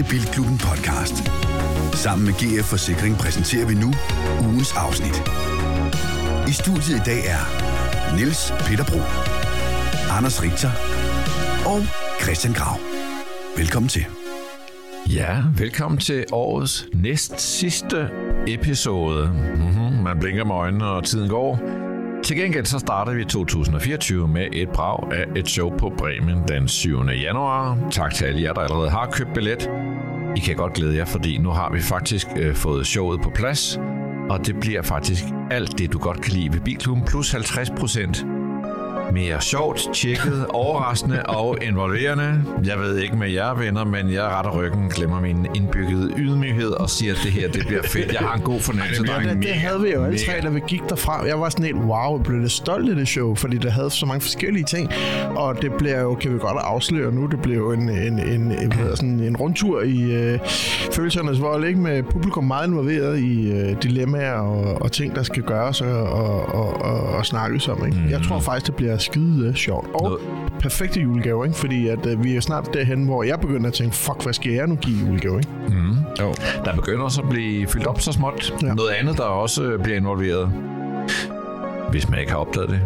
til Bilklubben podcast. Sammen med GF Forsikring præsenterer vi nu ugens afsnit. I studiet i dag er Niels Peter Bro, Anders Richter og Christian Grav. Velkommen til. Ja, velkommen til årets næst sidste episode. Mm-hmm, man blinker med øjnene, og tiden går. Til gengæld så starter vi 2024 med et brag af et show på Bremen den 7. januar. Tak til alle jer, der allerede har købt billet. I kan godt glæde jer, fordi nu har vi faktisk øh, fået showet på plads. Og det bliver faktisk alt det, du godt kan lide ved Bilklubben, plus 50 procent mere sjovt, tjekket, overraskende og involverende. Jeg ved ikke med jer venner, men jeg retter ryggen, glemmer min indbyggede ydmyghed og siger, at det her det bliver fedt. Jeg har en god fornemmelse, Ja, det, det havde vi jo alle tre, da vi gik derfra. Jeg var sådan helt, wow, jeg blev lidt stolt af det show, fordi det havde så mange forskellige ting. Og det bliver jo, kan vi godt afsløre nu, det bliver jo en, en, en, en, sådan, en rundtur i øh, følelsernes vold, ikke? med publikum meget involveret i øh, dilemmaer og, og ting, der skal gøres og, og, og, og, og snakkes om. Ikke? Mm. Jeg tror faktisk, det bliver skide øh, sjovt. Og Noget- perfekte julegave, ikke? fordi at, øh, vi er snart derhen, hvor jeg begynder at tænke, fuck, hvad skal jeg nu give i julegave? Ikke? Mm. Jo. Der begynder også at blive fyldt op så småt. Ja. Ja. Noget andet, der også bliver involveret. Hvis man ikke har opdaget det.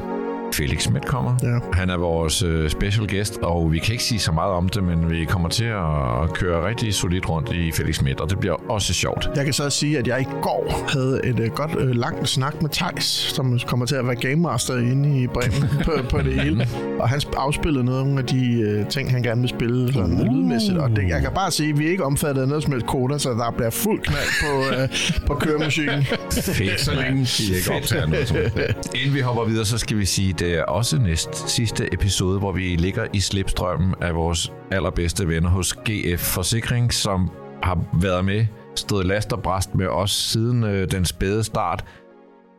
Felix Schmidt kommer. Ja. Han er vores øh, special guest, og vi kan ikke sige så meget om det, men vi kommer til at køre rigtig solidt rundt i Felix Schmidt, og det bliver også sjovt. Jeg kan så sige, at jeg i går havde et uh, godt uh, langt snak med Tejs, som kommer til at være game master inde i Bremen på, på det hele. Og han sp- afspillede nogle af de ting, han gerne vil spille sådan, uh. lydmæssigt. Og det, jeg kan bare sige, at vi er ikke omfattet af noget som helst koder, så der bliver fuld knald på, uh, på køremusikken. Fedt, Så længe de ikke optager noget som Inden vi hopper videre, så skal vi sige, er også næst sidste episode, hvor vi ligger i slipstrømmen af vores allerbedste venner hos GF Forsikring, som har været med, stået last og bræst med os siden øh, den spæde start,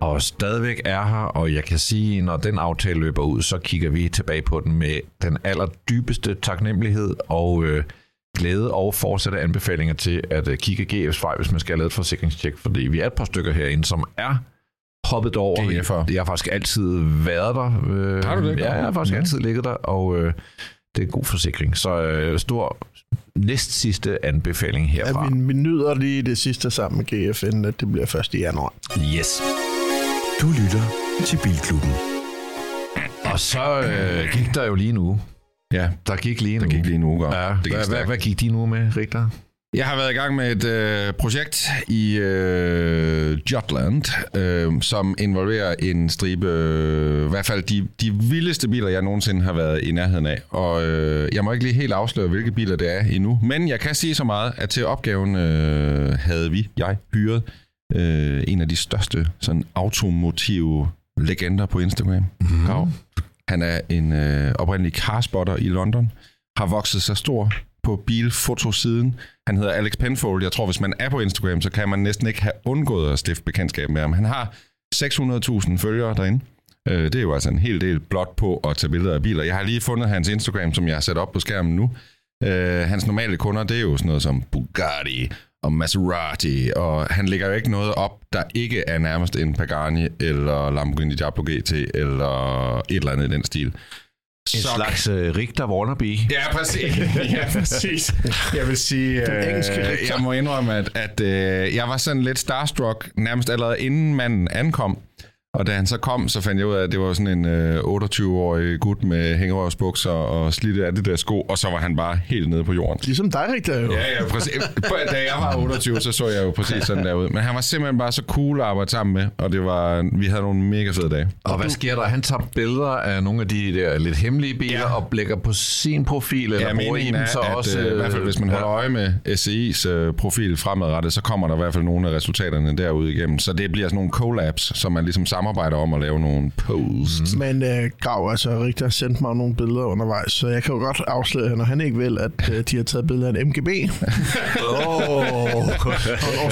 og stadigvæk er her, og jeg kan sige, når den aftale løber ud, så kigger vi tilbage på den med den allerdybeste taknemmelighed og øh, glæde og fortsatte anbefalinger til at øh, kigge GF's vej, hvis man skal have lavet et forsikringstjek, fordi vi er et par stykker herinde, som er hoppet over. GF'er. Jeg har faktisk altid været der. Øh, Har du det? Ja, jeg har faktisk Ja. altid ligget der, og øh, det er en god forsikring. Så øh, stor næst sidste anbefaling herfra. Ja, vi, vi nyder lige det sidste sammen med GF, inden at det bliver 1. januar. Yes. Du lytter til Bilklubben. Og så øh, gik der jo lige nu. Ja, Der gik lige nu. der gik lige en uge. Ja, det gik hvad, hvad, hvad gik de nu med, Richter? Jeg har været i gang med et øh, projekt i øh, Jutland, øh, som involverer en stribe, øh, i hvert fald de, de vildeste biler, jeg nogensinde har været i nærheden af. Og øh, jeg må ikke lige helt afsløre, hvilke biler det er endnu. Men jeg kan sige så meget, at til opgaven øh, havde vi, jeg, hyret øh, en af de største sådan automotive legender på Instagram. Mm. Grav. Han er en øh, oprindelig carspotter i London, har vokset sig stor på bilfotosiden. Han hedder Alex Penfold. Jeg tror, hvis man er på Instagram, så kan man næsten ikke have undgået at stifte bekendtskab med ham. Han har 600.000 følgere derinde. Øh, det er jo altså en hel del blot på at tage billeder af biler. Jeg har lige fundet hans Instagram, som jeg har sat op på skærmen nu. Øh, hans normale kunder, det er jo sådan noget som Bugatti og Maserati, og han lægger jo ikke noget op, der ikke er nærmest en Pagani eller Lamborghini Diablo GT eller et eller andet i den stil. En Så- slags øh, Richter Warnaby. Ja, præcis. ja, præcis. Jeg vil sige, Den engelske øh, Richter. jeg må indrømme, at, at øh, jeg var sådan lidt starstruck nærmest allerede inden manden ankom. Og da han så kom, så fandt jeg ud af, at det var sådan en øh, 28-årig gut med hængerøvsbukser og slidte af det der sko, og så var han bare helt nede på jorden. Ligesom dig, Rigtig. Jo. Ja, ja, præcis. Da jeg var 28, så så jeg jo præcis sådan der ud. Men han var simpelthen bare så cool at arbejde sammen med, og det var, vi havde nogle mega fede dage. Og hvad sker der? Han tager billeder af nogle af de der lidt hemmelige biler ja. Ja. og lægger på sin profil, eller Ja, bruger I meningen dem er, så at også... øh, i hvert fald hvis man holder øje med SCI's øh, profil fremadrettet, så kommer der i hvert fald nogle af resultaterne derude igennem. Så det bliver sådan nogle collabs, som man ligesom samarbejder om at lave nogle posts. Mm. Men øh, Grav, altså Rigtig har sendt mig nogle billeder undervejs, så jeg kan jo godt afsløre, når han ikke vil, at øh, de har taget billeder af en MGB. Oh.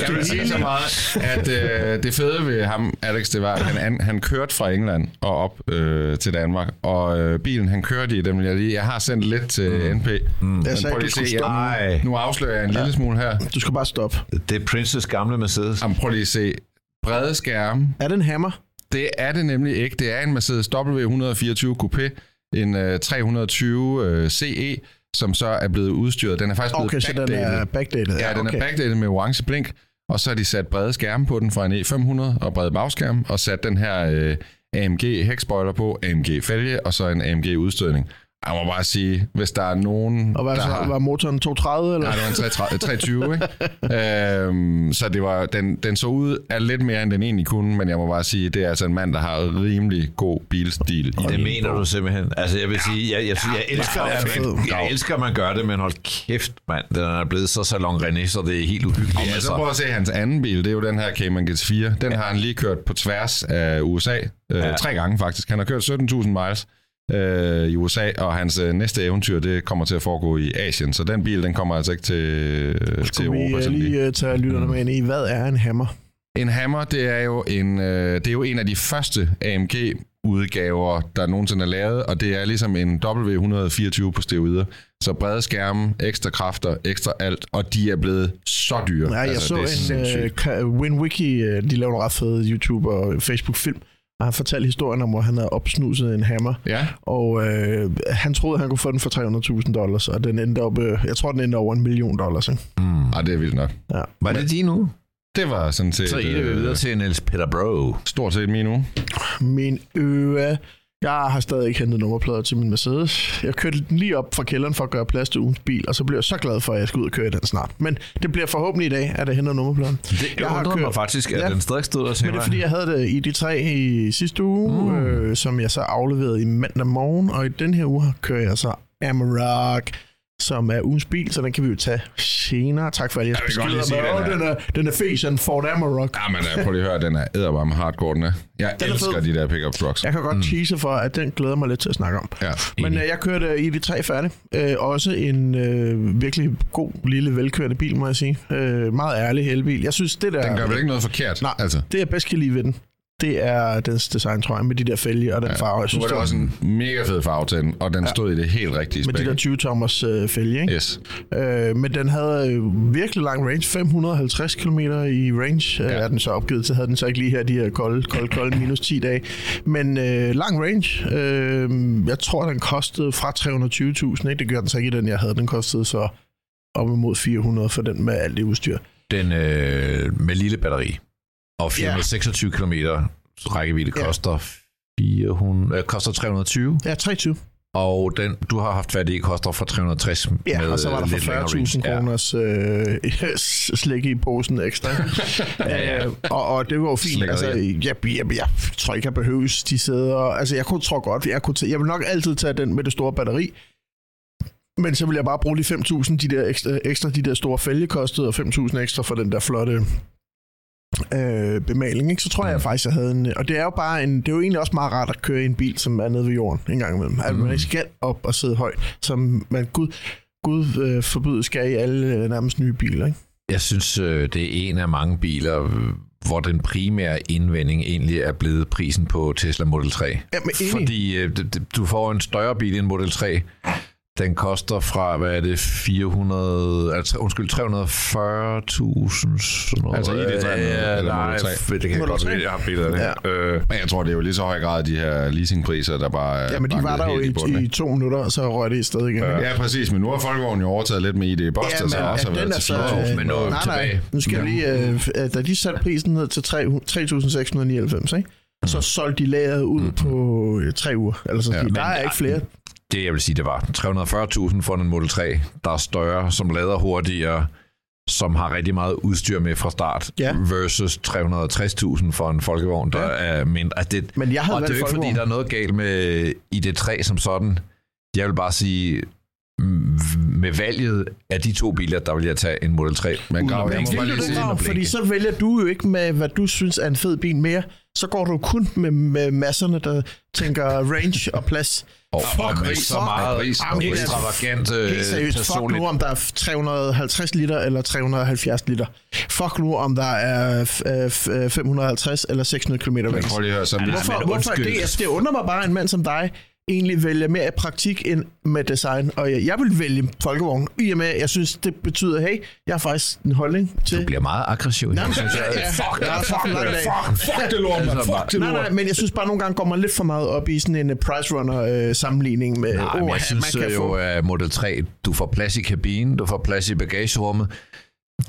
Jeg vil sige så meget, at øh, det fede ved ham, Alex, det var, at han, han, han kørte fra England og op øh, til Danmark, og øh, bilen, han kørte i, den vil jeg lige... Jeg har sendt lidt til NP. Mm. Jeg sagde, prøv lige at se, jeg, nu, nu afslører jeg en lille smule her. Du skal bare stoppe. det er Princes gamle Mercedes. Jamen, prøv lige at se. Brede skærme, Er det en hammer? Det er det nemlig ikke. Det er en Mercedes W124 Coupé, en øh, 320 øh, CE, som så er blevet udstyret. Den er faktisk blevet Okay, så den backdated. er backdated. Ja, den okay. er backdated med orange blink, og så har de sat brede skærme på den fra en E500 og brede bagskærm, og sat den her øh, AMG hækspoiler på, AMG fælge, og så en AMG udstødning. Jeg må bare sige, hvis der er nogen, Og hvad der så, har... var motoren 230, eller? Nej, det var en 330 320, ikke? øhm, så det var, den, den så ud af lidt mere, end den egentlig kunne, men jeg må bare sige, det er altså en mand, der har rimelig god bilstil. I Det mener du simpelthen. Altså, jeg vil sige, jeg, jeg, jeg, jeg, elsker, Ja, jeg, jeg, jeg elsker, at man gør det, men hold kæft, mand. Den er blevet så salon René, så det er helt uhyggeligt. Men så prøv at se hans anden bil, det er jo den her Cayman GT4. Den har han lige kørt på tværs af USA, øh, Ja. tre gange faktisk. Han har kørt 17.000 miles øh, i USA, og hans øh, næste eventyr, det kommer til at foregå i Asien. Så den bil, den kommer altså ikke til, til Skulle vi Europa. øh, sådan lige. uh, tage lytterne med ind i, hvad er en hammer? En hammer, det er jo en, øh, det er jo en af de første AMG udgaver, der nogensinde er lavet, og det er ligesom en W124 på steroider. Så brede skærme, ekstra kræfter, ekstra alt, og de er blevet så dyre. Ja, jeg altså, så det en uh, sindssygt. WinWiki, uh, de laver en ret fed YouTube- og Facebook-film, han fortalte historien om, hvor han havde opsnuset en hammer, Ja, og øh, han troede, han kunne få den for 300.000 dollars, og den endte op, øh, jeg tror, den endte over en million dollars. Ikke? Mm. og det er vildt nok. Ja. Var det din nu? Det var sådan set Så er det øh, videre til Niels Peter Bro. stort set min uge. Min øre... Jeg har stadig ikke hentet nummerplader til min Mercedes. Jeg kørte den lige op fra kælderen for at gøre plads til ugens bil, og så blev jeg så glad for, at jeg skal ud og køre i den snart. Men det bliver forhåbentlig i dag, at jeg henter nummerpladen. Det Jeg har undrede mig kørt- faktisk, at Ja. den stadig stod og Men det er fordi, jeg havde det i de tre i sidste uge, mm. øh, som jeg så afleverede i mandag morgen, og i den her uge kører jeg så Amarok, som er ugens bil, så den kan vi jo tage senere. Tak for jeres Jeg godt lige sige, den "Åh, er- den, er, den er fes, en Ford Amarok. Ja, men øh, prøv lige at høre, den er edderbarme hardcore, den er. Jeg Den er elsker fed. de der pickup trucks. Jeg kan godt mm. tease for, at den glæder mig lidt til at snakke om. Ja. Men øh, jeg kørte i de tre færdig. Øh, også en øh, virkelig god, lille, velkørende bil, må jeg sige. Øh, meget ærlig elbil. Jeg synes, det der... Den gør vel ikke noget forkert? Nej, altså. det jeg bedst kan lide ved den, det er dens design, tror jeg, med de der fælge og den farve. Jeg Nu synes, var det også en mega fed farve til den, og den stod i det helt rigtige med de spæk. der 20-tommers øh, fælge, ikke? Yes. Øh, men den havde øh, virkelig lang range, 550 km i range, ja. Ja. er den så opgivet til. Havde den så ikke lige her de her kolde, kolde, kolde minus 10 dage. Men øh, lang range, øh, jeg tror, den kostede fra 320.000, ikke? Det gør den så ikke i den, jeg havde. Den kostede så op imod 400 for den med alt det udstyr. Den øh, med lille batteri og 426 ja. km rækkevidde Ja. koster 400, øh, koster 320, Ja, 23. og den, du har haft fat i, koster fra 360 Ja, med og så var der øh, for lidt længere 40.000 range. kroners øh, slik i posen ekstra. Ja, ja. Øh, og, og det var jo fint. Altså, jeg, jeg, jeg, tror ikke, jeg behøves de sæder. Altså, jeg kunne tror godt, jeg, kunne tage, jeg vil nok altid tage den med det store batteri. Men så vil jeg bare bruge de 5.000, de der ekstra, ekstra, de der store fælge kostede, og 5.000 ekstra for den der flotte øh, bemaling. Ikke? Så tror jeg Mm. faktisk, jeg havde en... Og det er jo bare en... Det er jo egentlig også meget rart at køre i en bil, som er nede ved jorden en gang imellem. At man Mm. ikke skal op og sidde højt, som man... Gud, Gud øh, forbyde skal i alle øh, nærmest nye biler, ikke? Jeg synes, øh, det er en af mange biler, øh, hvor den primære indvending egentlig er blevet prisen på Tesla Model 3. Ja, men enig. Fordi øh, du får en større bil end Model 3. Den koster fra, hvad er det, 400, altså, undskyld, 340.000. sådan noget. Altså ID3 ja, eller nej, Model 3? f- det kan jeg godt 3? vide. Jeg har billeder af det. Ja. Øh, Men jeg tror, det er jo lige så høj grad de her leasingpriser, der bare Ja, men de var der jo i, i to minutter, og så røg det i sted igen. ikke? Ja, præcis, men nu har Folkevogn jo overtaget lidt med ID Buster, Ja, så men, også har ja, den været til så... 4.000. øh, men nu nej, nej, tilbage. nu skal jeg lige... Øh, da de satte prisen ned til 3 3.699, ikke? Så solgte de lageret ud på øh, tre uger. Eller så Ja, ja, men der er ja, ikke flere. Det, jeg vil sige, det var 340.000 for en Model 3, der er større, som lader hurtigere, som har rigtig meget udstyr med fra start, Ja. versus 360.000 for en folkevogn, der Ja. er mindre. Altså, det, Men jeg havde og det er jo ikke, fordi der er noget galt med ID3 som sådan. Jeg vil bare sige, med valget af de to biler, der vil jeg tage en Model 3. Men Grav, jeg må bare lige sige, det, fordi så vælger du jo ikke med, hvad du synes er en fed bil mere. Så går du kun med, med masserne, der tænker range og plads. Og, Fuck, og så meget pris, og ekstravagant øh, Helt seriøst, fuck nu om der er 350 liter eller 370 liter. Fuck nu om der er øh, f- øh, 550 eller 600 km Men range. prøv lige at høre, så Hvorfor, hvorfor undskyld. det, altså, det undrer mig bare en mand som dig, egentlig vælge mere i praktik end med design. Og jeg, jeg vil vælge folkevogn, i og med, at jeg synes, det betyder, hey, jeg har faktisk en holdning til... Du bliver meget aggressiv. Nej, men, synes jeg. ja, Fuck, jeg så fuck, af. fuck, fuck det lort, man. Fuck det Nej, lort. nej, men jeg synes bare, nogle gange går man lidt for meget op i sådan en uh, price runner uh, sammenligning med, Nej, men jeg synes man kan jo, få... at Model 3, du får plads i kabinen, du får plads i bagagerummet.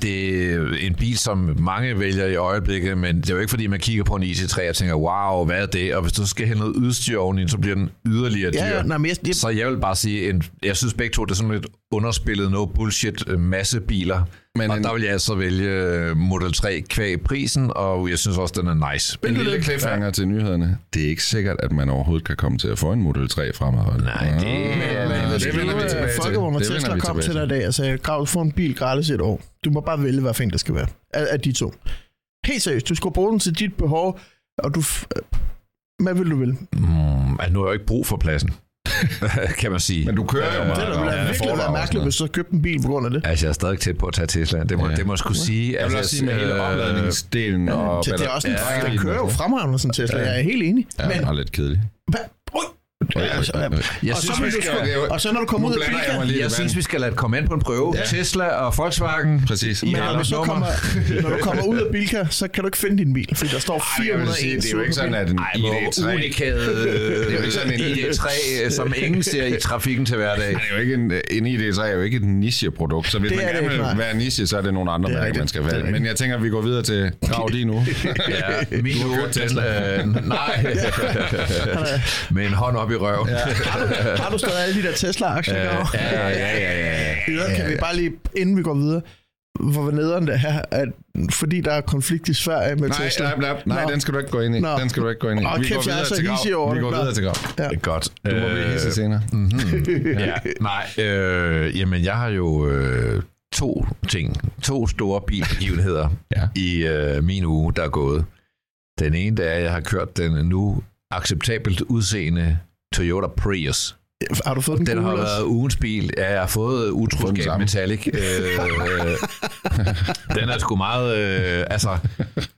Det er en bil, som mange vælger i øjeblikket, men det er jo ikke, fordi man kigger på en IC3 og tænker, wow, hvad er det? Og hvis du skal hælde noget udstyr oveni, så bliver den yderligere dyr. Ja, ja, nej, men jeg, jeg, Så jeg vil bare sige, en, jeg synes begge to, det er sådan lidt underspillet, no bullshit øh, masse biler. Men og en- der vil jeg altså vælge øh, Model 3 kvæg prisen, og jeg synes også, den er nice. En lille cliffhanger til nyhederne. Det er ikke sikkert, at man overhovedet kan komme til at få en Model 3 fremadrettet. Nej, det- Ah, men det vender vi tilbage til. Folkevogn og Det Tesla kom til dig i dag og sagde, Grav, du får en bil gratis et år. Du må bare vælge, hvad fanden det skal være. Af, af de to. Helt seriøst, du skal bruge den til dit behov, og du... f- Hvad vil du vælge? Mm, altså, nu har jeg jo ikke brug for pladsen, kan man sige. Men du kører jo meget. Det ville er virkelig være mærkeligt, hvis du så købte en bil på grund af det. Altså, jeg er stadig tæt på at tage Tesla. Det må, Ja. det må jeg skulle sige. Jeg vil altså, også sige med hele øh, opladningsdelen og Det, er også en, den kører jo fremragende sådan en Tesla, jeg er helt enig. Ja, Men, den er lidt kedelig. hvad? Altså, Jeg og, synes, så, vi skal, og så når du kommer ud af blander jeg synes, vi skal lade det komme ind på en prøve. Ja. Tesla og Volkswagen. Præcis. I men når du, så kommer, når du kommer ud af Bilka, så kan du ikke finde din bil, fordi der står Ej, jeg vil 401 sige, det er jo ikke sådan, at en Ej, hvor ID3... unikat Det er jo ikke sådan en ID3, øh, som ingen ser i trafikken til hverdag. Det er jo ikke en, en ID3 er jo ikke et nicheprodukt, så hvis Det man er gerne ikke, vil være niche, så er det nogle andre er mærker, man skal vælge. Men jeg tænker, at vi går videre til Grav lige nu. Ja, min Tesla. øh, nej. Med en hånd op i røven. Ja, Har du stadig alle de der Tesla-aktier? ja, ja, ja, ja, ja. Videre kan vi bare lige, inden vi går videre, hvor nederen det her, at fordi der er konflikt i Sverige med Nej, Tesla. nej, nej, nej, Nå. den skal du ikke gå ind i. Nå. Den skal du ikke gå ind i. Åh, Vi kæft, går jeg er videre så til Grav. over Vi går Nå. videre til Grav. Det er godt. Du må blive hisse Øh, senere. ja, nej, øh, jamen jeg har jo øh, to ting, to store bilbegivenheder Ja. i øh, min uge, der er gået. Den ene, det er, at jeg har kørt den nu acceptabelt udseende Toyota Prius. Har du fået den, Den har været ugens bil. Ja, jeg har fået utroskab metallic. Øh, øh, den er sgu meget... Øh, altså,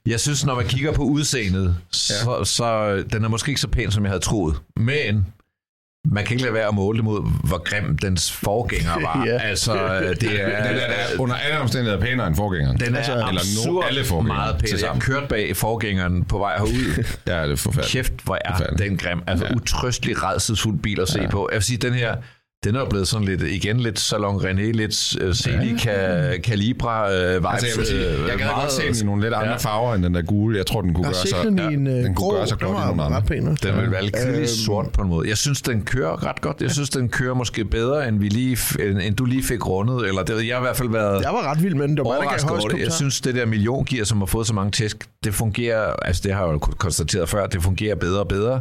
jeg synes, når man kigger på udseendet, så, ja. så den er måske ikke så pæn, som jeg havde troet. Men man kan ikke lade være at måle det mod, hvor grim dens forgænger var. Ja. Altså, det er... Den er da under alle omstændigheder pænere end forgængeren. Den er Altså, eller absurd no- alle forgængere meget pæn. til Jeg kørte bag forgængeren på vej herud. Ja, det er forfærdeligt. Kæft, hvor er Forfærdeligt. den grim. Altså Ja. ja. utrøstelig, redselsfuld bil at se Ja. på. Jeg vil sige, den her, den er jo blevet sådan lidt, igen lidt Salon René, lidt uh, Celi ja. Calibra uh, vibes. Altså, jeg, vil sige, øh, jeg gad meget- godt se den i nogle lidt andre Ja. farver end den der gule. Jeg tror, den kunne Jeg gøre sig, den i en den øh, kunne grå, gøre sig den godt i nogle andre. ret pæn. også. Den vil være lidt Øhm, sort på en måde. Jeg synes, den kører ret godt. Jeg synes, den kører måske bedre, end, vi lige, end, end du lige fik rundet. Eller det, jeg har i hvert fald været Jeg var ret vild med den. Det var overrasket over det. Jeg synes, det der milliongear, som har fået så mange tæsk, det fungerer, altså det har jeg jo konstateret før, det fungerer bedre og bedre.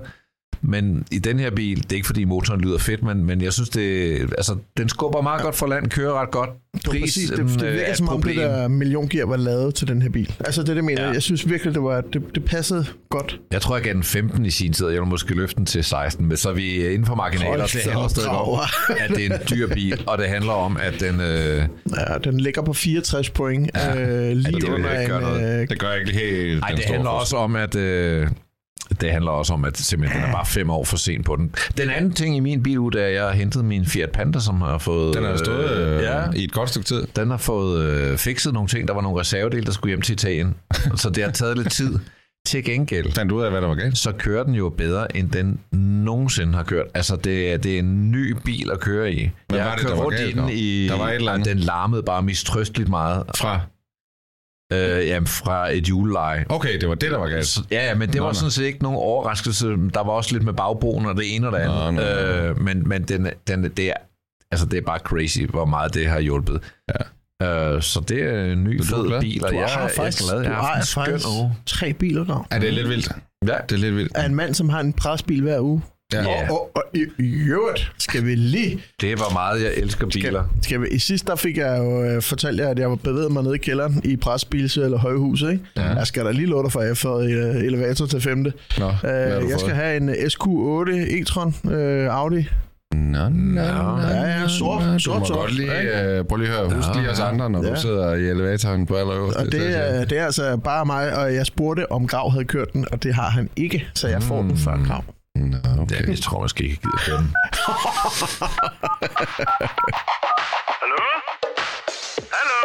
Men i den her bil, det er ikke fordi motoren lyder fedt, men, men jeg synes, det, altså, den skubber meget godt for land, kører ret godt. Det, Pris præcis, det, det er virker som om det problem. der milliongear var lavet til den her bil. Altså det, det mener jeg. Ja. Jeg synes virkelig, det, var, det, det passede godt. Jeg tror, jeg gav den 15 i sin tid, og jeg vil måske løfte den til 16, men så er vi inden for marginaler. Hold Det handler stadig om, at det er en dyr bil, og det handler om, at den... Øh, Ja, den ligger på 64 point. Ja. Øh, lige det vil under ikke gøre en... Øh, Det gør ikke helt Nej, det handler også om, at... Øh, det handler også om, at simpelthen den er bare fem år for sent på den. Den anden ting i min bil, da jeg har hentet min Fiat Panda, som har fået... Den har stået øh, ja, i et godt stykke tid. den har fået øh, fikset nogle ting. Der var nogle reservedele, der skulle hjem til Italien. så det har taget lidt tid. Til gengæld, Fandt du ud af, hvad der var galt? så kører den jo bedre, end den nogensinde har kørt. Altså, det er, det er en ny bil at køre i. Hvad jeg var har det, der var galt, i den dog? i... Der var et eller andet. Den larmede bare mistrøsteligt meget. Fra? Øh, jamen, fra et juleleje. Okay, det var det, der var galt. Så, ja, ja, men det Nå, var sådan set ikke nogen overraskelse. Der var også lidt med bagboen og det ene og det andet. Nå, nå, nå. Øh, men men den, den, det, er, altså, det er bare crazy, hvor meget det har hjulpet. Ja. Øh, så det er en ny er fed glad? skøn, og du jeg, har jeg faktisk, er glad. du Jeg har skøn faktisk tre biler, der. Er det lidt vildt? Ja. Det er lidt vildt. Af en mand, som har en presbil hver uge. Ja. Og, og, og i, i øvrigt skal vi lige... Det var meget, jeg elsker biler. Skal, skal vi, I sidst der fik jeg jo øh, fortalt jer, at jeg var bevæget mig ned i kælderen i presbils eller højhuset. Ikke? Ja. Jeg skal da lige love dig for, at jeg fået øh, elevator til femte. Nå, Øh, jeg fået? skal have en øh, SQ8 e-tron øh, Audi. Nå, nå, nå, Ja, ja, sort, nå. sort, Du må sort, godt lige, uh, prøv lige at høre, husk lige os andre, når Ja. du sidder i elevatoren på allerøverste. Og det, er, det er altså bare mig, og jeg spurgte, om Grav havde kørt den, og det har han ikke, så jeg får den før Grav. Nå, okay. Ja, jeg tror måske ikke, jeg gider den. Hallo? Hallo?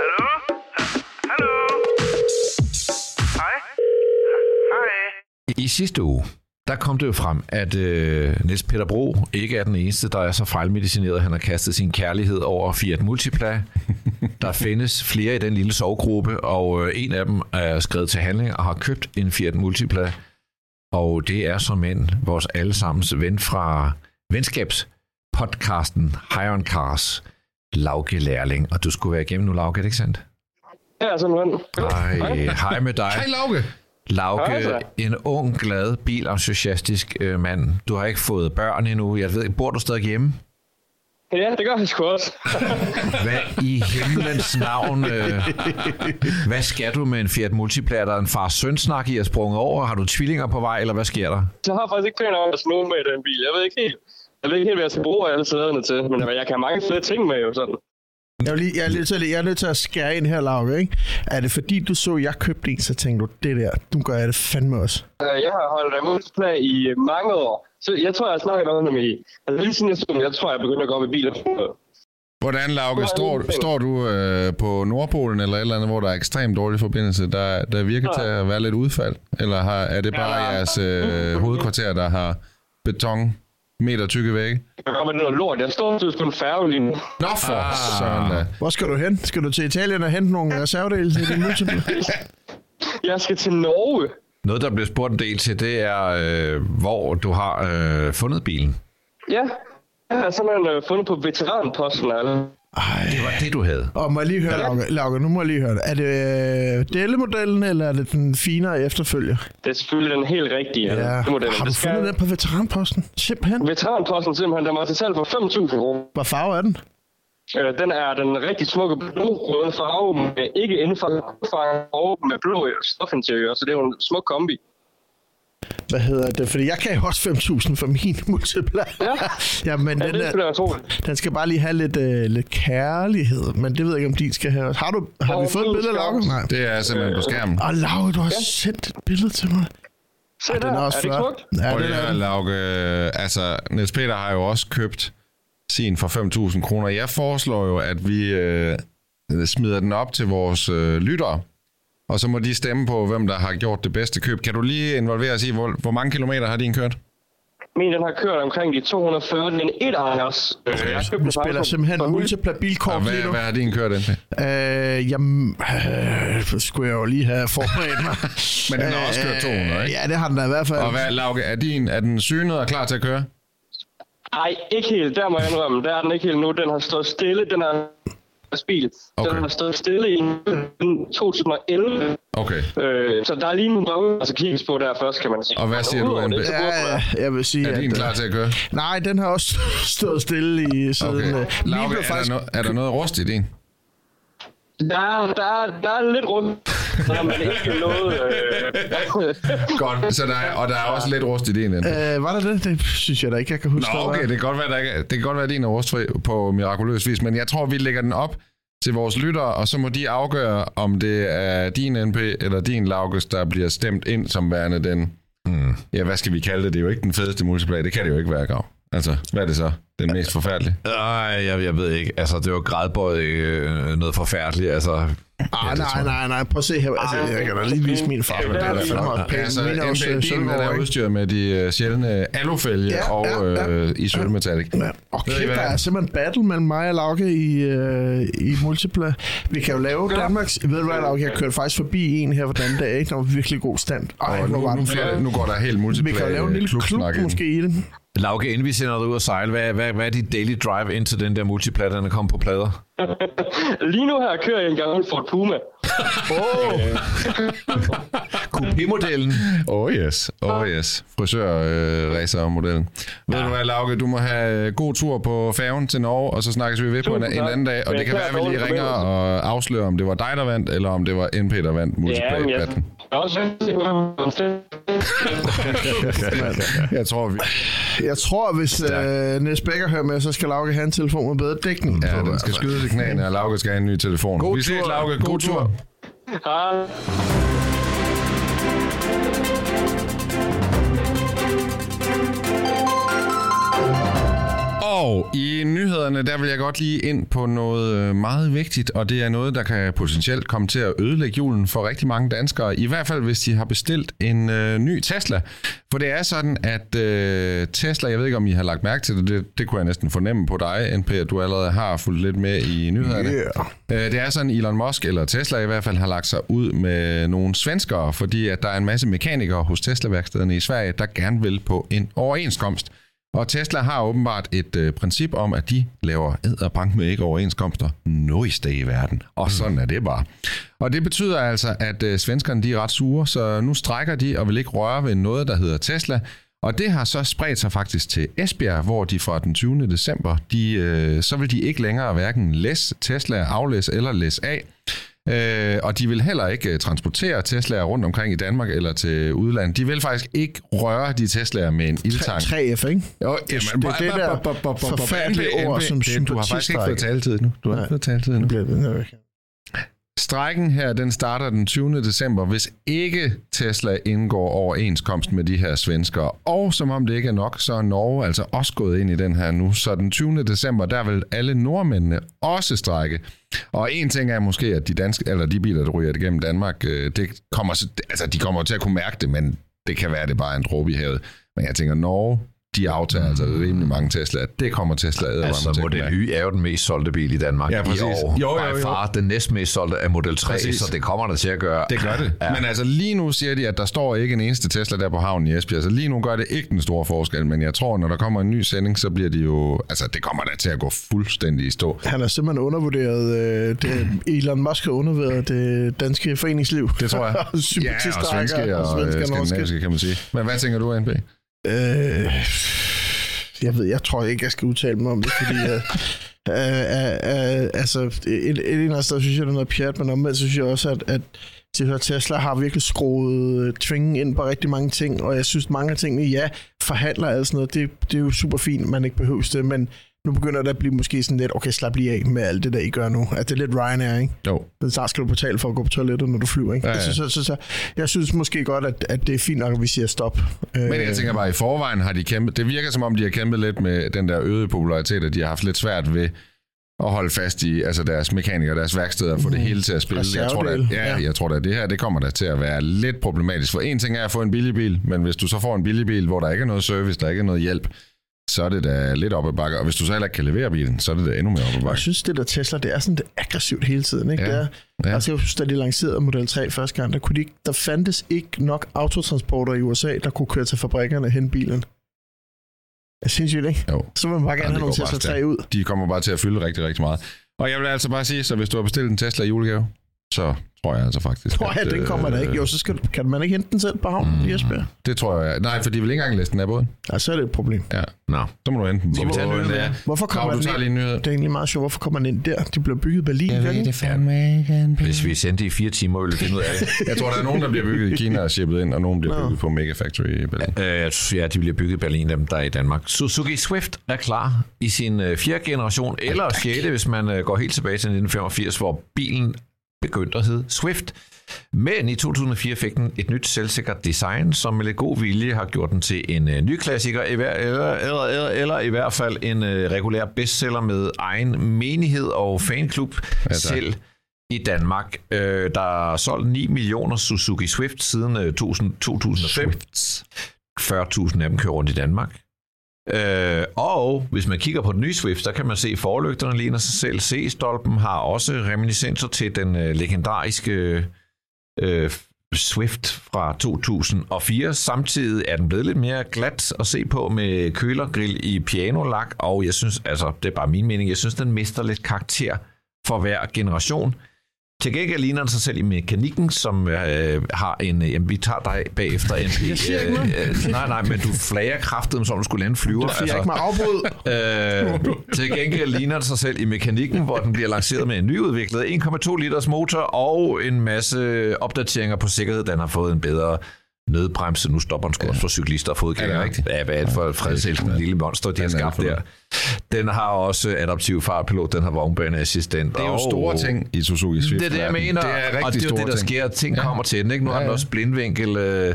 Hallo? Hallo? Hej? Hej? I sidste uge, der kom det jo frem, at øh, Niels Peter Bro ikke er den eneste, der er så fejlmedicineret, at han har kastet sin kærlighed over Fiat Multipla. Der findes flere i den lille sovgruppe, og øh, en af dem er skrevet til handling og har købt en Fiat Multipla. Og det er som en vores allesammens ven fra venskabspodcasten High on Cars, Lauke Lærling. Og du skulle være igennem nu, Lauke, er det ikke sandt? Ja, simpelthen. Ej, hej med dig. Hej, Lauke. Lauke, Hej så. en ung, glad, bilentusiastisk øh, mand. Du har ikke fået børn endnu. Jeg ved, bor du stadig hjemme? Ja, det gør jeg sgu også. Hvad i himlens navn? Øh, hvad skal du med en Fiat Multipla? Er der en fars søn-snak, I er sprunget over? Har du tvillinger på vej, eller hvad sker der? Jeg har faktisk ikke planer om at sno med den bil. Jeg ved ikke helt, jeg ved ikke helt, hvad jeg skal bruge alle sæderne til, men jeg kan have mange flere ting med jo sådan. Jeg er, lige, jeg, er nødt til, jeg er nødt til at skære ind her, Lauke, ikke? Er det fordi, du så, at jeg købte en, så tænkte du, det der, nu gør jeg det fandme også. Øh, Jeg har holdt af multipla i mange år, så jeg tror, jeg har snakket om det i. Altså lige siden jeg så den, jeg tror, jeg begyndte at gå op i biler. Hvordan, Lauke, står, står du øh, på Nordpolen eller et eller andet, hvor der er ekstremt dårlig forbindelse, der, der virker til at være lidt udfald? Eller har, er det bare Ja. jeres øh, hovedkvarter, der har beton meter tykke vægge? Jeg kommer med noget lort. Jeg står til på en færge lige nu. Nå for ah. sådan da. Hvor skal du hen? Skal du til Italien og hente nogle reservedele til din multiple? Jeg skal til Norge. Noget, der bliver spurgt en del til, det er, øh, hvor du har øh, fundet bilen. Ja, jeg har simpelthen øh, fundet på veteranposten. Altså. Ej. Det var det, du havde. Og må jeg lige høre, Lauke, Lauke, nu må jeg lige høre det. Er det øh, Delle-modellen, eller er det den finere efterfølger? Det er selvfølgelig den helt rigtige. Ja. altså, model. Har du fundet den på veteranposten? Simpelthen. Veteranposten simpelthen, der var til salg for 5.000 kroner. Hvad farve er den? Øh, den er den rigtig smukke blå-røde farve med ikke indfarve og med blå stofinteriør, så det er jo en smuk kombi. Hvad hedder det? Fordi jeg kan jo også 5.000 for min multipla. Ja. ja, men Ja, den, det tro. den skal bare lige have lidt, øh, lidt kærlighed. Men det ved jeg ikke, om din skal have. Har, du, har vi Åh, fået et billede af Lauke? Nej. Det er simpelthen på skærmen. Og Lauke, du har sendt et billede til mig. Se Den der, er også er det flot. smukt? Ja, Og den det er er, den. Lauke, altså, Niels Peter har jo også købt sin for 5.000 kroner. Jeg foreslår jo, at vi øh, smider den op til vores øh, lyttere, og så må de stemme på, hvem der har gjort det bedste køb. Kan du lige involvere os i, hvor, hvor mange kilometer har din kørt? Min den har kørt omkring de 240, den et ejers. Okay. Jeg købte Vi den spiller simpelthen for- multipla Og bilkort hvad, lige nu. hvad har din kørt indtil? Øh, jamen, øh, skulle jeg jo lige have forberedt mig. Men den har også kørt 200, ikke? Ja, det har den da i hvert fald. Og hvad, Lauke, er, din, er den synet og klar til at køre? Ej, ikke helt. Der må jeg indrømme. Der er den ikke helt nu. Den har stået stille. Den er bil. Okay. Den har stået stille i 2011. Okay. Øh, så der er lige nogle der altså kigges på der først, kan man sige. Og hvad siger du, det, så Ja, jeg vil sige, Er din at... klar til at køre? Nej, den har også stået stille i siden... Okay. øh, Lauke, er, faktisk... der no, er der noget rust i din? Der, er- der, er- der er lidt rundt. Så men ikke noget... Øh, Godt. Så der er, og der er også lidt rust i din ende. Øh, var der det? Det synes jeg da ikke, jeg kan huske. Nå, okay, det kan godt være, der ikke, det kan godt være, at din er rustfri på mirakuløs vis, men jeg tror, vi lægger den op til vores lyttere, og så må de afgøre, om det er din NP eller din Lauges, der bliver stemt ind som værende den... Hmm. Ja, hvad skal vi kalde det? Det er jo ikke den fedeste multiplayer. Det kan det jo ikke være, Grav. Altså, hvad er det så? Den mest forfærdelige? Nej, jeg, jeg ved ikke. Altså, det var gradbøjet øh, noget forfærdeligt. Altså, Ah, nej, nej, nej. Prøv at se her. Altså, jeg kan da lige vise min far. Ja, Det er da fandme også pænt. Altså, Min er øh, udstyret med de uh, sjældne alufælge Ja, og ja, ja. øh, i sølvmetallic. Ja. Og kæft, hvad? der er simpelthen battle mellem mig og Lauke i, øh, i multipla. Vi kan jo lave Danmarks... Ved du hvad, Lauke? Jeg kørte faktisk forbi en her for den anden dag, ikke? Der var virkelig god stand. Ej, Og nu, var nu, flot. det- nu går der helt Vi multiplayer kan jo lave en lille klub den. måske i den. Lauke, inden vi sender dig ud og sejle, hvad, hvad, hvad er dit daily drive ind til den der multiplatter, er kommet på plader? lige nu her kører jeg en gammel Ford Puma. Coupé-modellen. Oh yes, oh yes. Frisør øh, racer modellen. Ved du hvad, Lauke, du må have øh, god tur på færgen til Norge, og så snakkes vi ved på en, en anden dag. Og det kan være, at vi lige ringer og afslører, om det var dig, der vandt, eller om det var NP, der vandt Ja, men jeg er tror, vi... Jeg tror, hvis øh, Niels Becker hører med, så skal Lauke have en telefon med bedre dækning. Ja, den skal skyde til knæene, og Lauke skal have en ny telefon. God vi ses. Lauke. God, God tur. tur. Hej. Og i nyhederne, der vil jeg godt lige ind på noget øh, meget vigtigt, og det er noget, der kan potentielt komme til at ødelægge julen for rigtig mange danskere. I hvert fald, hvis de har bestilt en øh, ny Tesla. For det er sådan, at øh, Tesla, jeg ved ikke, om I har lagt mærke til det, det, det kunne jeg næsten fornemme på dig, NP, at du allerede har fulgt lidt med i nyhederne. Yeah. Øh, det er sådan, Elon Musk, eller Tesla i hvert fald, har lagt sig ud med nogle svenskere, fordi at der er en masse mekanikere hos Tesla-værkstederne i Sverige, der gerne vil på en overenskomst. Og Tesla har åbenbart et øh, princip om, at de laver æderbank med ikke overenskomster noget sted i verden. Og sådan er det bare. Og det betyder altså, at øh, svenskerne de er ret sure, så nu strækker de og vil ikke røre ved noget, der hedder Tesla. Og det har så spredt sig faktisk til Esbjerg, hvor de fra den 20. december, de, øh, så vil de ikke længere hverken læs Tesla, aflæs eller læs af. Øh, og de vil heller ikke øh, transportere Teslaer rundt omkring i Danmark eller til udlandet. De vil faktisk ikke røre de Teslaer med en ildtang. 3F, ikke? Jo, det er det der forfærdelige ord, som det, Du har faktisk ikke fået sympatistrække. taletid nu. Du har ikke fået taletid nu. Strækken her, den starter den 20. december, hvis ikke Tesla indgår overenskomst med de her svenskere. Og som om det ikke er nok, så er Norge altså også gået ind i den her nu. Så den 20. december, der vil alle nordmændene også strække. Og en ting er måske, at de, danske, eller de biler, der ryger igennem Danmark, øh, det kommer, så- altså, de kommer til at kunne mærke det, men det kan være, at det bare er en dråbe i havet. Men jeg tænker, Norge, de aftager altså rimelig mange Tesla. Det kommer Tesla ædervarme Altså, Model. Y er jo den mest solgte bil i Danmark Ja, præcis. i år. Jo, jo, jo. Far den næstmest solgte er Model 3, Præcis. så det kommer der til at gøre. Det gør det. Ja. Men altså lige nu siger de, at der står ikke en eneste Tesla der på havnen i Esbjerg, så lige nu gør det ikke den store forskel, men jeg tror, når der kommer en ny sending, så bliver de jo, altså det kommer da til at gå fuldstændig i stå. Han har simpelthen undervurderet, øh, det, Elon Musk har undervurderet det danske foreningsliv. Det tror jeg. og Ja, og svenske og, og svenske og norske. skandinaviske, kan man sige. Men hvad tænker du, NP? Øh, jeg ved, jeg tror ikke, jeg skal udtale mig om det, fordi øh, øh, øh, øh, altså, et, et eller andet sted synes jeg, det er noget pjat, men omvendt synes jeg også, at, at her Tesla har virkelig skruet øh, tvingen ind på rigtig mange ting, og jeg synes, mange af tingene, ja, forhandler og sådan noget, det, det er jo super fint, man ikke behøver det, men nu begynder det at blive måske sådan lidt, okay, slap lige af med alt det der, I gør nu. At det er lidt Ryanair, ikke? Jo. Men snart skal du betale for at gå på toilettet, når du flyver, ikke? Ja, ja. Så, så, så, så, jeg synes måske godt, at, at det er fint nok, at vi siger stop. Øh, Men jeg tænker bare, i forvejen har de kæmpet, det virker som om, de har kæmpet lidt med den der øgede popularitet, og de har haft lidt svært ved at holde fast i altså deres mekanikere, deres værksteder, og få det hele til at spille. Jeg tror, Reservedele, ja, ja. jeg tror at det her det kommer da til at være lidt problematisk. For en ting er at få en billig bil, men hvis du så får en billig bil, hvor der ikke er noget service, der ikke er noget hjælp, så er det da lidt op ad bakke. Og hvis du så heller ikke kan levere bilen, så er det da endnu mere op ad Jeg bakke. synes, det der Tesla, det er sådan lidt aggressivt hele tiden. Ikke? Ja, Det er, ja. Altså, jeg synes, da de lancerede Model 3 første gang, der, kunne de, ikke- der fandtes ikke nok autotransporter i USA, der kunne køre til fabrikkerne og hente bilen. Jeg synes jo ikke. Jo. Så vil man bare Ja, gerne det have nogle Tesla 3 stærkt. ud. De kommer bare til at fylde rigtig, rigtig meget. Og jeg vil altså bare sige, så hvis du har bestilt en Tesla i julegave, så tror jeg altså faktisk... Tror jeg, at, den kommer der ikke. Jo, så skal, kan man ikke hente den selv på havnen mm. i Esbjerg. Det tror jeg. Nej, for de vil ikke engang læse den af båden. Ja, så er det et problem. Ja. Nå. Så må du hente den. Skal vi tage en båden, nyhed ja. Hvorfor kommer Nå, den ind? Det er egentlig meget sjovt. Hvorfor kommer den ind der? De bliver bygget i Berlin. gør de ikke? fandme ikke Hvis vi sendte i fire timer, ville vi finde ud af det. Jeg tror, der er nogen, der bliver bygget i Kina og shippet ind, og nogen bliver Nå. bygget på Mega Factory i Berlin. Øh, jeg ja, de bliver bygget i Berlin, dem der er i Danmark. Suzuki Swift er klar i sin øh, fjerde generation, eller sjette, hvis man øh, går helt tilbage til 1985, hvor bilen begyndte at hedde Swift. Men i 2004 fik den et nyt selvsikkert design, som med lidt god vilje har gjort den til en øh, ny klassiker, i hver, eller, eller, eller, eller i hvert fald en øh, regulær bestseller med egen menighed og fanklub ja, selv i Danmark. Øh, der er solgt 9 millioner Suzuki Swift siden øh, 2000, 2005. 40.000 af dem kører rundt i Danmark. Øh, og hvis man kigger på den nye Swift, så kan man se, at forlygterne ligner sig selv. C-stolpen har også reminiscenser til den øh, legendariske øh, Swift fra 2004. Samtidig er den blevet lidt mere glat at se på med kølergrill i pianolak, og jeg synes, altså det er bare min mening, jeg synes, den mister lidt karakter for hver generation. Til gengæld ligner den sig selv i mekanikken, som øh, har en... Øh, jamen, vi tager dig bagefter, NP. Jeg siger ikke. Øh, øh, nej, nej, men du flager kraftet, som om du skulle lande flyver. Det jeg ikke må afbryde. Øh, til gengæld ligner den sig selv i mekanikken, hvor den bliver lanceret med en nyudviklet 1,2 liters motor og en masse opdateringer på sikkerhed. Den har fået en bedre nødbremse. Nu stopper den sgu også for cyklister og fodgængere. Er? Ja, hvad er det for et fredselskende lille monster, de har Den skabt der. Den har også adaptiv fartpilot, den har vognbaneassistent. Det er jo og- store ting i Suzuki Swift. Det er det, jeg mener. Det er og det er jo det, der ting. sker. Ting Ja. kommer til den. Ikke? Nu har Ja, den ja. også blindvinkel. Øh,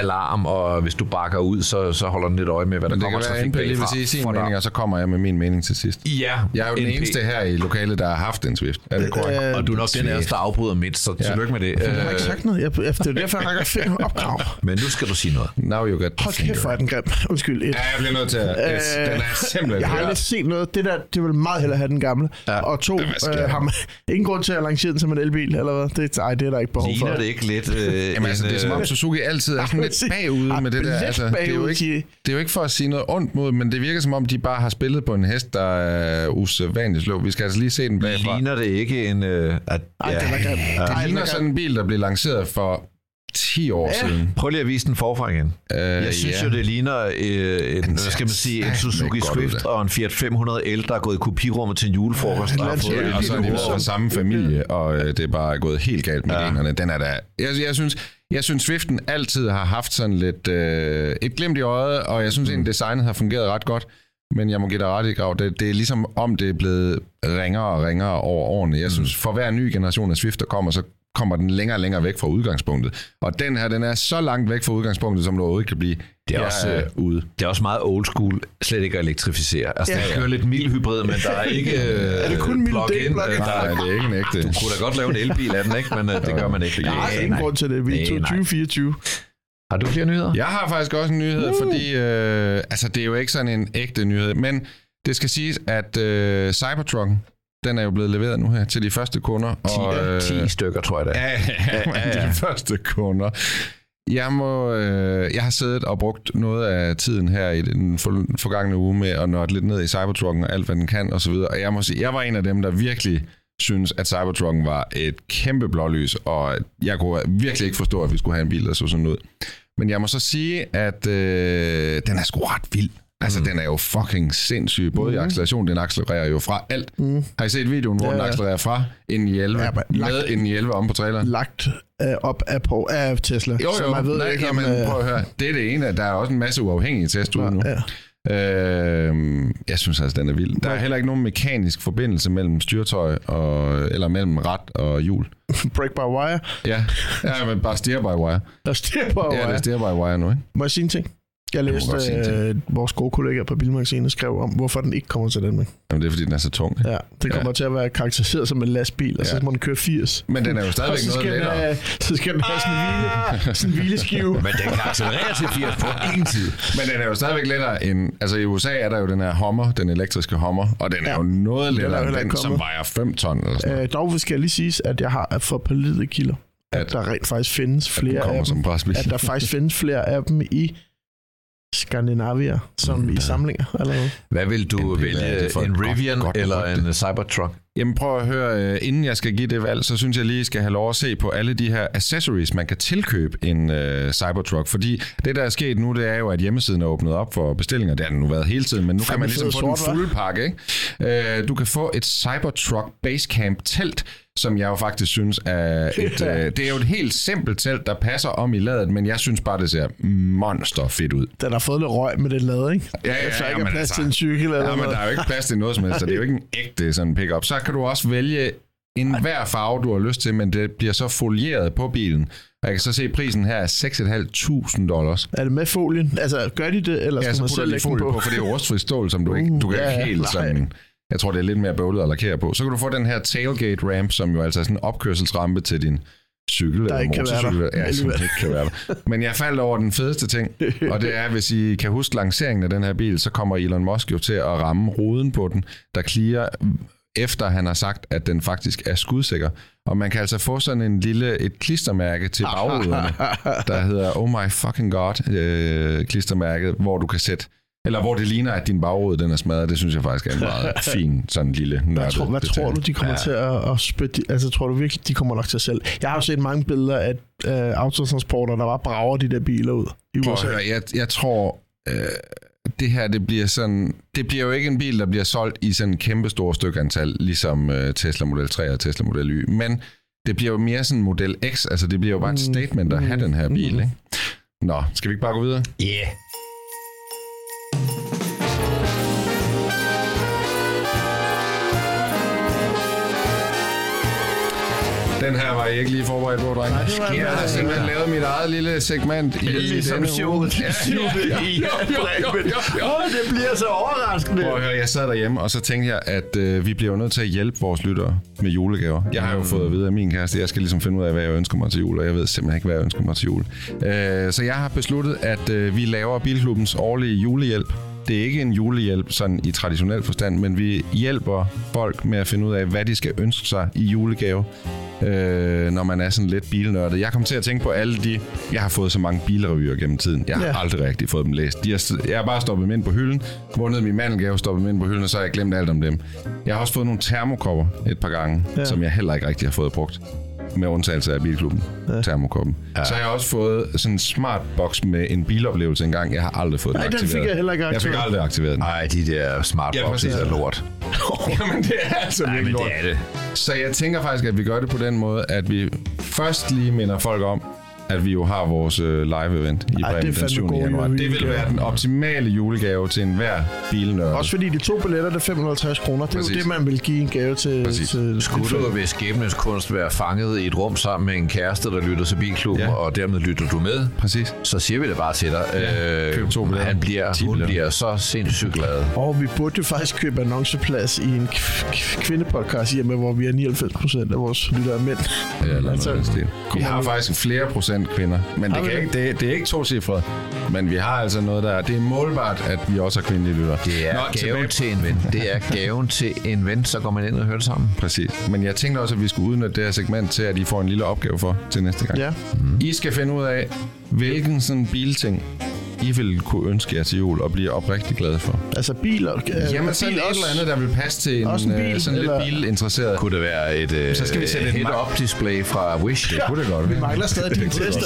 alarm, og hvis du bakker ud, så, så holder den lidt øje med, hvad der det kommer kan være, trafik at NP lige vil bagfra. sige sin mening, og så kommer jeg med min mening til sidst. Ja, Jeg er jo den NP. eneste her i lokalet, der har haft en Swift. Er det korrekt? Øh, Og du er nok den os, der afbryder mindst, så tillykke med det. Jeg har ikke Øh, sagt noget. Jeg, det er derfor, jeg rækker fem opkrav. Men nu skal du sige noget. Now you the Hold kæft, hvor er den grim. Undskyld. Et. Ja, jeg bliver nødt til at... Øh, den er simpelthen Jeg har aldrig set noget. Det der, det vil meget hellere have den gamle. Ja. Og to, øh, man ingen grund til at lancere den som en elbil, eller hvad? Det, ej, det er der ikke behov for. Ligner det ikke lidt... Øh, Jamen altså, det er som om Suzuki altid er sådan lidt bagude med det der. Altså, det, er jo bagud, ikke, de- det er jo ikke for at sige noget ondt mod, men det virker som om, de bare har spillet på en hest, der er usædvanligt slå. Vi skal altså lige se den bagfra. Ligner det ikke en... Øh, at, Ej, den er grim. Ej, Det den ligner er sådan en bil, der blev lanceret for 10 år Ja. siden. Prøv lige at vise den forfra igen. Uh, Jeg synes jo, det ligner øh, en, hvad skal man sige, en Suzuki Swift og en Fiat 500L, der er gået i kopirummet til en julefrokost. Ja, og en et og så er de fra samme familie, og øh, det er bare gået helt galt med ja. generne. Den er da... Jeg, jeg, synes, jeg synes, Swiften altid har haft sådan lidt øh, et glimt i øjet, og jeg synes egentlig, designet har fungeret ret godt. Men jeg må give dig ret i, Grav. Det, det er ligesom om, det er blevet ringere og ringere over årene. Jeg synes, for hver ny generation af Swift, der kommer, så kommer den længere og længere væk fra udgangspunktet. Og den her, den er så langt væk fra udgangspunktet, som det overhovedet kan blive. Det er også, øh, ude. Det er også meget old school, slet ikke at elektrificere. Altså, Ja. ja, kører lidt mild hybrid, men der er ikke er det kun del, plug-in? øh, Nej, det er ikke en ægte. du kunne da godt lave en elbil af den, ikke? men øh, det gør man ikke. Jeg har ingen grund til det. Vi er Nej, nej. 2024. Har du flere nyheder? Jeg har faktisk også en nyhed, uh. fordi øh, altså, det er jo ikke sådan en ægte nyhed, men det skal siges, at øh, Cybertrucken, den er jo blevet leveret nu her til de første kunder. 10, og, øh, 10 stykker, tror jeg er. Ja, ja, ja, de første kunder. Jeg, må, øh, jeg har siddet og brugt noget af tiden her i den for, forgangne uge med at nørde lidt ned i Cybertrucken og alt, hvad den kan osv. Og jeg må sige, jeg var en af dem, der virkelig synes, at Cybertrucken var et kæmpe blålys, og jeg kunne virkelig ikke forstå, at vi skulle have en bil, der så sådan ud. Men jeg må så sige, at øh, den er sgu ret vild. Altså, mm. den er jo fucking sindssyg. Både mm. i acceleration, den accelererer jo fra alt. Mm. Har I set videoen, hvor Ja, ja, den ja. accelererer fra en i 11, Ja, ja, men med lagt- en i 11 om på traileren? Lagt øh, op af, på, af Tesla. Jo, så jo, man ved nej, ikke, jamen, om, øh, prøv at høre. Det er det ene. Der er også en masse uafhængige test ude nu. ja. Øh, jeg synes altså, den er vild. Der er heller ikke nogen mekanisk forbindelse mellem styretøj og, eller mellem rat og hjul. Break by wire. Ja, ja men bare steer by wire. Der stiger på Ja, det wire. er steer by wire nu, ikke? Må jeg sige en ting? Jeg læste, øh, vores gode kollega på Bilmagasinet skrev om, hvorfor den ikke kommer til Danmark. Jamen, det er fordi, den er så tung. Ikke? Ja, det kommer Ja. til at være karakteriseret som en lastbil, og så Ja. må den køre 80. Men den er jo stadigvæk så noget lettere. have, så skal den have sådan en, hvile, sådan en hvileskive. Men den kan accelerere til 80 på ingen tid. Men den er jo stadigvæk lettere end... Altså i USA er der jo den her Hummer, den elektriske Hummer, og den er Ja. jo noget er lettere end den, som vejer 5 ton eller sådan noget. Øh, dog skal jeg lige sige, at jeg har for pålidelige kilder, at, At- der rent faktisk findes flere af som dem. presbil. At der faktisk findes flere af dem i Skandinavia, som i samlinger allerede. Hvad vil du En vælge? for En et godt- Rivian godt eller rygte. en Cybertruck? Jamen prøv at høre, øh, inden jeg skal give det valg, så synes jeg lige, skal have lov at se på alle de her accessories, man kan tilkøbe en øh, Cybertruck. Fordi det, der er sket nu, det er jo, at hjemmesiden er åbnet op for bestillinger. Det har den nu været hele tiden, men nu kan man ligesom få den sort, fulde pakke. Ikke? Øh, du kan få et Cybertruck Basecamp telt, som jeg jo faktisk synes er et... øh, det er jo et helt simpelt telt, der passer om i ladet, men jeg synes bare, det ser monster fedt ud. Den har fået lidt røg med det lade, ikke? Ja, ja, ja, ikke er men plads altså- til en cykel eller Ja, men noget. der er jo ikke plads til noget som helst, så det er jo ikke en ægte sådan pick-up. Så kan du også vælge en hver farve, du har lyst til, men det bliver så folieret på bilen. Og jeg kan så se, at prisen her er 6.500 dollars. Er det med folien? Altså, gør de det, eller Ja, skal så man selv lægge den folie på? på, for det er rustfri stål, som du ikke, du kan Uh, ikke helt nej. sådan... Jeg tror, det er lidt mere bøvlet at lakere på. Så kan du få den her tailgate ramp, som jo altså er sådan en opkørselsrampe til din cykel eller ikke kan være der. motorcykel. Ja, som ikke kan være der. Men jeg faldt over den fedeste ting, og det er, hvis I kan huske lanceringen af den her bil, så kommer Elon Musk jo til at ramme ruden på den, der clear efter han har sagt, at den faktisk er skudsikker. Og man kan altså få sådan en lille, et klistermærke til bagruderne, der hedder Oh my fucking god øh, klistermærket, hvor du kan sætte eller hvor det ligner, at din bagrude den er smadret. Det synes jeg faktisk er en meget fin, sådan lille nørdet Hvad, tror, hvad detalje. tror du, de kommer ja. til at, at spytte? Altså, tror du virkelig, de kommer nok til selv? Jeg har jo set mange billeder af øh, autotransporter, der bare brager de der biler ud i Prøv USA. høre, jeg, jeg tror, øh, det her, det bliver sådan, det bliver jo ikke en bil, der bliver solgt i sådan en kæmpe store stykke ligesom øh, Tesla Model 3 og Tesla Model Y, men det bliver jo mere sådan Model X, altså det bliver jo bare et statement at have den her bil, ikke? Nå, skal vi ikke bare gå videre? Yeah. Den her var jeg ikke lige forberedt på, dreng. Nej, det var- Jeg har simpelthen lavet mit eget lille segment i Ligesom denne showet. uge. Ja, ja, ja. Åh, det bliver så overraskende. Prøv at høre, jeg sad derhjemme, og så tænkte jeg, at øh, vi bliver nødt til at hjælpe vores lyttere med julegaver. Jeg har jo fået at vide af min kæreste, at jeg skal ligesom finde ud af, hvad jeg ønsker mig til jul, og jeg ved simpelthen ikke, hvad jeg ønsker mig til jul. Øh, så jeg har besluttet, at øh, vi laver Bilklubbens årlige julehjælp. Det er ikke en julehjælp sådan i traditionel forstand, men vi hjælper folk med at finde ud af, hvad de skal ønske sig i julegave, øh, når man er sådan lidt bilnørdet. Jeg kom til at tænke på alle de... Jeg har fået så mange bilrevyer gennem tiden. Jeg har Ja. aldrig rigtig fået dem læst. De har, jeg har bare stoppet dem ind på hylden, vundet min mandelgave, stoppet dem ind på hylden, og så har jeg glemt alt om dem. Jeg har også fået nogle termokopper et par gange, ja. som jeg heller ikke rigtig har fået brugt. Med undtagelse af bilklubben, ja. termokoppen. Ja. Så har jeg også fået sådan en smart box med en biloplevelse engang. Jeg har aldrig fået Nej, den den aktiveret. fik jeg heller ikke Jeg fik aktiveret. aldrig aktiveret den. Nej, de der Ja, smartboxes præcis. er lort. Jamen, det er altså Nej, virkelig men lort. det er det. Så jeg tænker faktisk, at vi gør det på den måde, at vi først lige minder folk om, at vi jo har vores øh, live-event i Ej, det Bremen den fandme 7. gode januar. Det vil være den optimale julegave til enhver bilnørd. Også fordi de to billetter, det er 550 kroner. Det er Præcis. jo det, man vil give en gave til. Præcis. til Skulle du ved skæbnes kunst være fanget i et rum sammen med en kæreste, der lytter til Bilklubben, Ja. og dermed lytter du med, Præcis. så siger vi det bare til dig. Øh, køb to billetter. han bliver, hun bliver så sindssygt glad. Og vi burde jo faktisk købe annonceplads i en kvindepodcast hjemme, hvor vi er 99 procent af vores lyttere er mænd. Ja, eller Altså, noget. Vi har faktisk flere procent kvinder, men det, kan det? ikke, det, det er ikke to cifre, men vi har altså noget der. Det er målbart, at vi også har kvindelige lyttere. Det er Nå, gaven tilbage- til en ven. Det er gaven til en ven, så går man ind og hører det sammen. Præcis. Men jeg tænkte også, at vi skulle udnytte det her segment til, at I får en lille opgave for til næste gang. Ja. I skal finde ud af, hvilken sådan bilting I vil kunne ønske jer til jul og blive oprigtig glade for. Altså biler. øh, Jamen bil et også- eller andet, der vil passe til en, også en øh, bil, sådan eller- lidt bilinteresseret. Kunne det være et øh, Så skal vi sætte et head-up display fra Wish? Det kunne det godt Vi være. mangler stadig din test?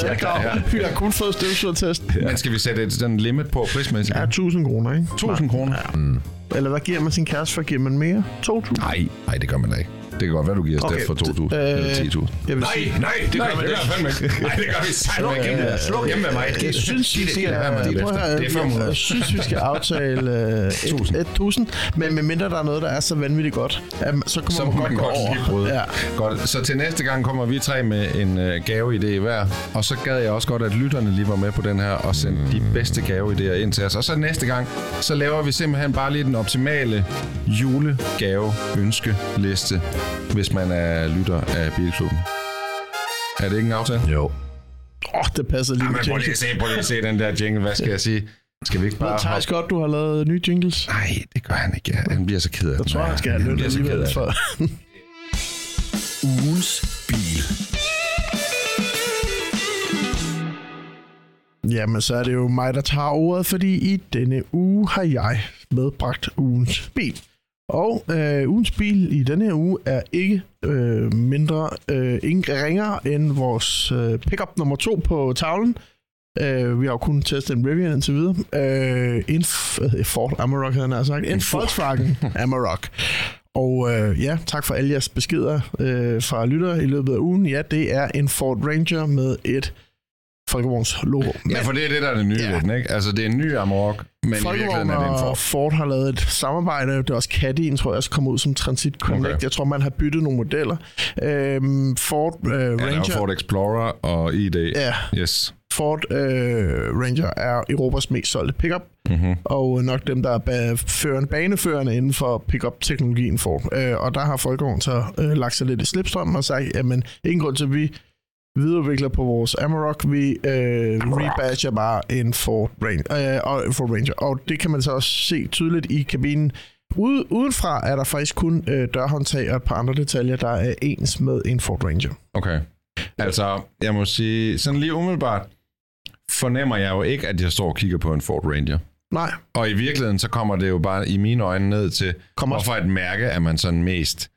Vi har kun fået støvsugertest. Men skal vi sætte et sådan limit på prismæssigt? Ja, 1000 kroner, ikke? 1000 kroner? Eller hvad giver man sin kæreste for? Giver man mere? 2000? Nej, nej, det gør man da ikke. Det kan godt være, du giver os Okay, for 2.000 øh, eller 10.000. Jeg vil sige, nej, det Nej, det gør jeg fandme ikke. Nej, det gør vi satme ikke. Hjemme, Sluk hjemme med mig. jeg synes, vi skal, lade være med det prøv at efter. høre, Det er 500. jeg synes, vi skal aftale øh, 1000. 1000, men medmindre der er noget, der er så vanvittigt godt, så kommer man godt man gå godt over. Ja. Godt. Så til næste gang kommer vi tre med en øh, gaveidé hver. Og så gad jeg også godt, at lytterne lige var med på den her og sendte de bedste gaveidéer ind til os. Og så næste gang, så laver vi simpelthen bare lige den optimale julegave-ønskeliste, hvis man er lytter af Bilklubben. Er det ikke en aftale? Jo. Åh, oh, det passer lige Jamen, med prøv lige at se, prøv lige at se den der jingle. Hvad skal jeg sige? Skal vi ikke bare... Nå, Thijs godt, du har lavet nye jingles. Nej, det gør han ikke. Han bliver så ked af Jeg tror, han skal have løn alligevel det. for... Ugens bil. Jamen, så er det jo mig, der tager ordet, fordi i denne uge har jeg medbragt ugens bil. Og øh, ugens bil i denne her uge er ikke øh, mindre, øh, ikke ringere end vores øh, pickup nummer to på tavlen. Øh, vi har jo kun testet en Rivian indtil videre. Øh, en det? Ford Amarok, havde han sagt. En Volkswagen Amarok. Og øh, ja, tak for alle jeres beskeder øh, fra lyttere i løbet af ugen. Ja, det er en Ford Ranger med et Folkevogns logo. Ja, for det er det, der er det nye Ja. ja. den, ikke? Altså, det er en ny Amarok, men i virkeligheden Folkevogn er det en og Ford. Ford har lavet et samarbejde. Det er også Caddy'en, tror jeg, også kommer ud som Transit Connect. Okay. Jeg tror, man har byttet nogle modeller. Øhm, Ford øh, Ja, er Ranger... jo Ford Explorer og ID. Ja, Yes. Ford øh, Ranger er Europas mest solgte pickup, Mm-hmm. og nok dem, der er ba- førende, baneførende inden for pickup-teknologien Ford. Øh, og der har Folkevogn så øh, lagt sig lidt i slipstrømmen og sagt, jamen, ingen grund til, at vi videreudvikler på vores Amarok. Vi øh, rebadger bare en Ford Ranger, øh, og Ford Ranger. Og det kan man så også se tydeligt i kabinen. Ude, udenfra er der faktisk kun øh, dørhåndtag og et par andre detaljer, der er ens med en Ford Ranger. Okay. Altså, jeg må sige, sådan lige umiddelbart fornemmer jeg jo ikke, at jeg står og kigger på en Ford Ranger. Nej, Og i virkeligheden, så kommer det jo bare i mine øjne ned til, Kommer- hvorfor et mærke er man sådan mest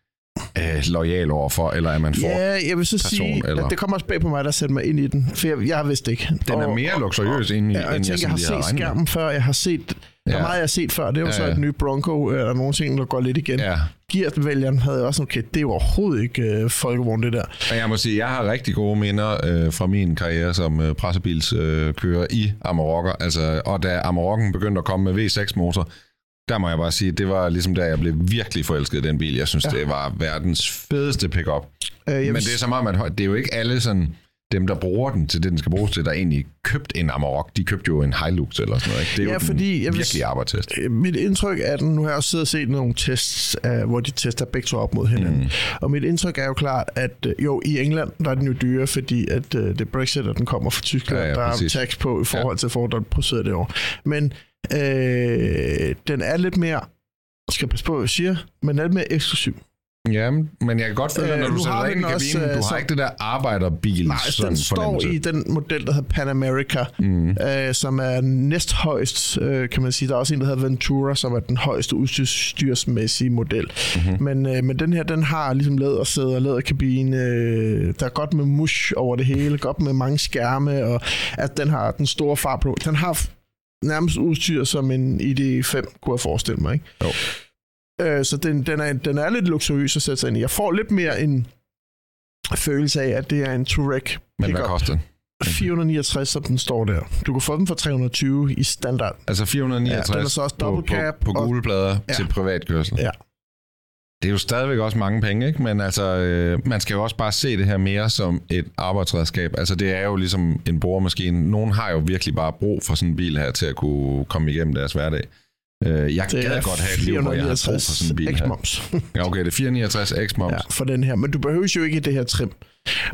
øh, lojal overfor, eller er man Ford? Ja, jeg vil så person, sige, eller? at det kommer også bag på mig, der sætter mig ind i den. For jeg, jeg har vidst ikke. Den er mere luksuriøs, end, Ja, og jeg end tænker, jeg sådan har set regnet med. skærmen før. Jeg har set... Der er Ja. meget, jeg har set før. Det er jo Ja, så et nyt Bronco, eller nogle ting, der går lidt igen. Ja, Gear-vælgeren havde jeg også, okay, det er jo overhovedet ikke øh, folkevogn, det der. og jeg må sige, jeg har rigtig gode minder øh, fra min karriere som øh, pressebilskører øh, i Amarokker. Altså, og da Amarokken begyndte at komme med V6-motor, der må jeg bare sige, det var ligesom der, jeg blev virkelig forelsket i den bil. Jeg synes, ja. det var verdens fedeste pickup. Øh, Men det er som om, at det er jo ikke alle sådan, dem, der bruger den til det, den skal bruges til, der egentlig købt en Amarok. De købte jo en Hilux eller sådan noget. Ikke? Det er Ja, jo fordi den jeg virkelige arbejdstest. Øh, Mit indtryk er, at nu har jeg også siddet og set nogle tests, af, hvor de tester begge to op mod hinanden. Mm. Og mit indtryk er jo klart, at øh, jo, i England der er den jo dyre, fordi at øh, det er Brexit, og den kommer fra Tyskland. Ja, ja, der er præcis. tax på i forhold til, hvor der er produceret det år. Men øh, den er lidt mere, skal passe på, hvad jeg siger, men er lidt mere eksklusiv. Ja, men jeg kan godt føle, Øh, øh, når du nu sætter dig ind i kabinen, øh, du har som- ikke det der arbejderbil Nej, altså, den står i den model, der hedder Pan America, mm. øh, som er næsthøjst, øh, kan man sige. Der er også en, der hedder Ventura, som er den højeste udstyrsmæssige model. Mm-hmm. Men, øh, men den her, den har ligesom lædersæder, læderkabine, øh, der er godt med mush over det hele, godt med mange skærme, og at den har den store far på. Den har nærmest udstyr som en ID5, kunne jeg forestille mig. Ikke? Jo. Øh, så den, den, er, den er lidt luksuriøs at sætte sig ind i. Jeg får lidt mere en følelse af, at det er en Touareg Men hvad koster den? 469, som den står der. Du kan få den for 320 i standard. Altså 469 Ja, den er så også på, double cap på, på og- gule plader ja. til privatkørsel. Ja. Det er jo stadigvæk også mange penge, ikke? men altså, øh, man skal jo også bare se det her mere som et arbejdsredskab. Altså det er jo ligesom en boremaskine. Nogen har jo virkelig bare brug for sådan en bil her til at kunne komme igennem deres hverdag. Øh, jeg Det gad godt have et liv, hvor jeg har brug for sådan en bil her. Ja, okay, det er 469 X-moms. ja, for den her. Men du behøver jo ikke det her trim.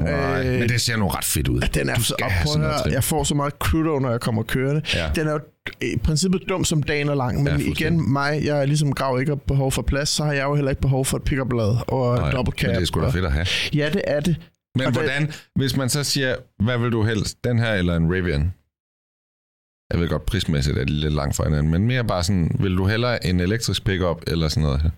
Nej, Øh, men det ser nu ret fedt ud. Den er så op her. Jeg får så meget crudo, når jeg kommer kørende. Ja. Den er jo i princippet dum som dagen er lang, men Ja, igen mig, jeg er ligesom grav ikke har behov for plads, så har jeg jo heller ikke behov for et pick-up-blad og Nej, double cap. Men det er sgu da og- fedt at have. Ja, det er det. Men Og det- hvordan, hvis man så siger, hvad vil du helst, den her eller en Rivian? Jeg ved godt, prismæssigt er de lidt langt fra hinanden, men mere bare sådan, vil du hellere en elektrisk pickup eller sådan noget her?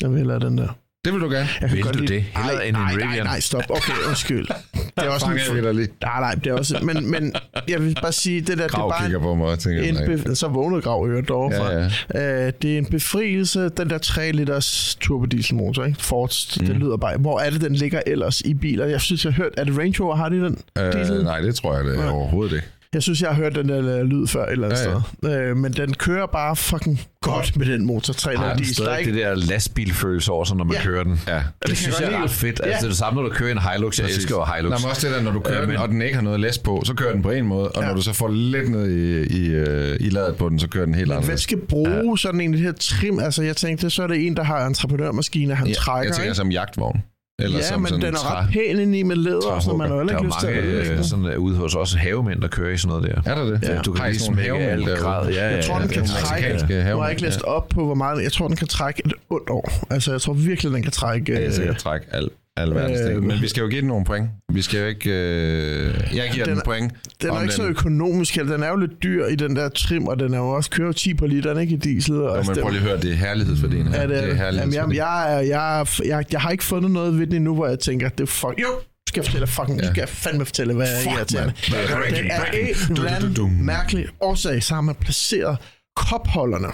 Jeg vil hellere den der. Det vil du gerne. Jeg Vil du lide- det? Hellere end en nej, Rivian? Nej, nej, stop. Okay, undskyld. Det er også en... dig lige. Nej, nej, det er også... Men, men jeg vil bare sige, det der, det er Grav bare kigger på mig og tænker, en nej. bef- så vågnede Grav øvrigt derovre Ja, fra. Øh, det er en befrielse, den der 3 liters turbodieselmotor, ikke? Ford, mm. det lyder bare... Hvor er det, den ligger ellers i biler? Jeg synes, jeg har hørt... Er det Range Rover, har de den? diesel? Øh, nej, det tror jeg det er overhovedet ikke. Jeg synes, jeg har hørt den der øh, lyd før et eller andet Ja, ja, ja. sted. Øh, men den kører bare fucking godt med den motor 3 Har liter den diesel. Der er stadig ikke- det der lastbilfølelse over sig, når man Ja. kører den? Ja. Det, kan synes jeg er ret fedt. Altså, Ja. det er det samme, når du kører en Hilux. Jeg Præcis. elsker jo Hilux. Nå, men også det der, når du kører Ja, den, men- og den ikke har noget læs på, så kører den på en måde, og Ja. når du så får lidt ned i, i, øh, i ladet på den, så kører den helt anderledes. skal bruge sådan en det her trim? Altså, jeg tænkte, så er det en, der har entreprenørmaskiner, han Ja, trækker, jeg tænker ikke? som jagtvogn. Eller ja, som men sådan den er træ- ret pæn ind i med læder, og sådan, man har heller er ikke lyst til mange at ødelægge øh, sådan, øh, ude hos os havemænd, der kører i sådan noget der. Er der det? Ja. Du kan lige smække alt grad. Ja, Jeg tror, ja, den kan trække. Nu har jeg ikke læst op på, hvor meget... Jeg tror, den kan trække et ondt år. Altså, jeg tror virkelig, den kan trække... Ja, jeg øh, sikkert trække al, al verdens Øh, ting. Men vi skal jo give den nogle point. Vi skal jo ikke... Øh... Jeg giver Den den, er- point. Den er ikke så økonomisk, eller den er jo lidt dyr i den der trim, og den er jo også kører 10 på literen, ikke i diesel. Og altså, men den- prøv lige at høre, det er herlighedsværdien her. Ja, det er, det er det. Jamen, jeg, herlighedsværdien. jeg, er- jeg, er- jeg, har ikke fundet noget ved det nu, hvor jeg tænker, det er fuck... Jo, skal jeg fortælle fucking, ja. Ja. skal fandme fortælle, hvad jeg er irriterende. Det er en Du, eller du, du, du. anden mærkelig årsag, så har man placeret kopholderne.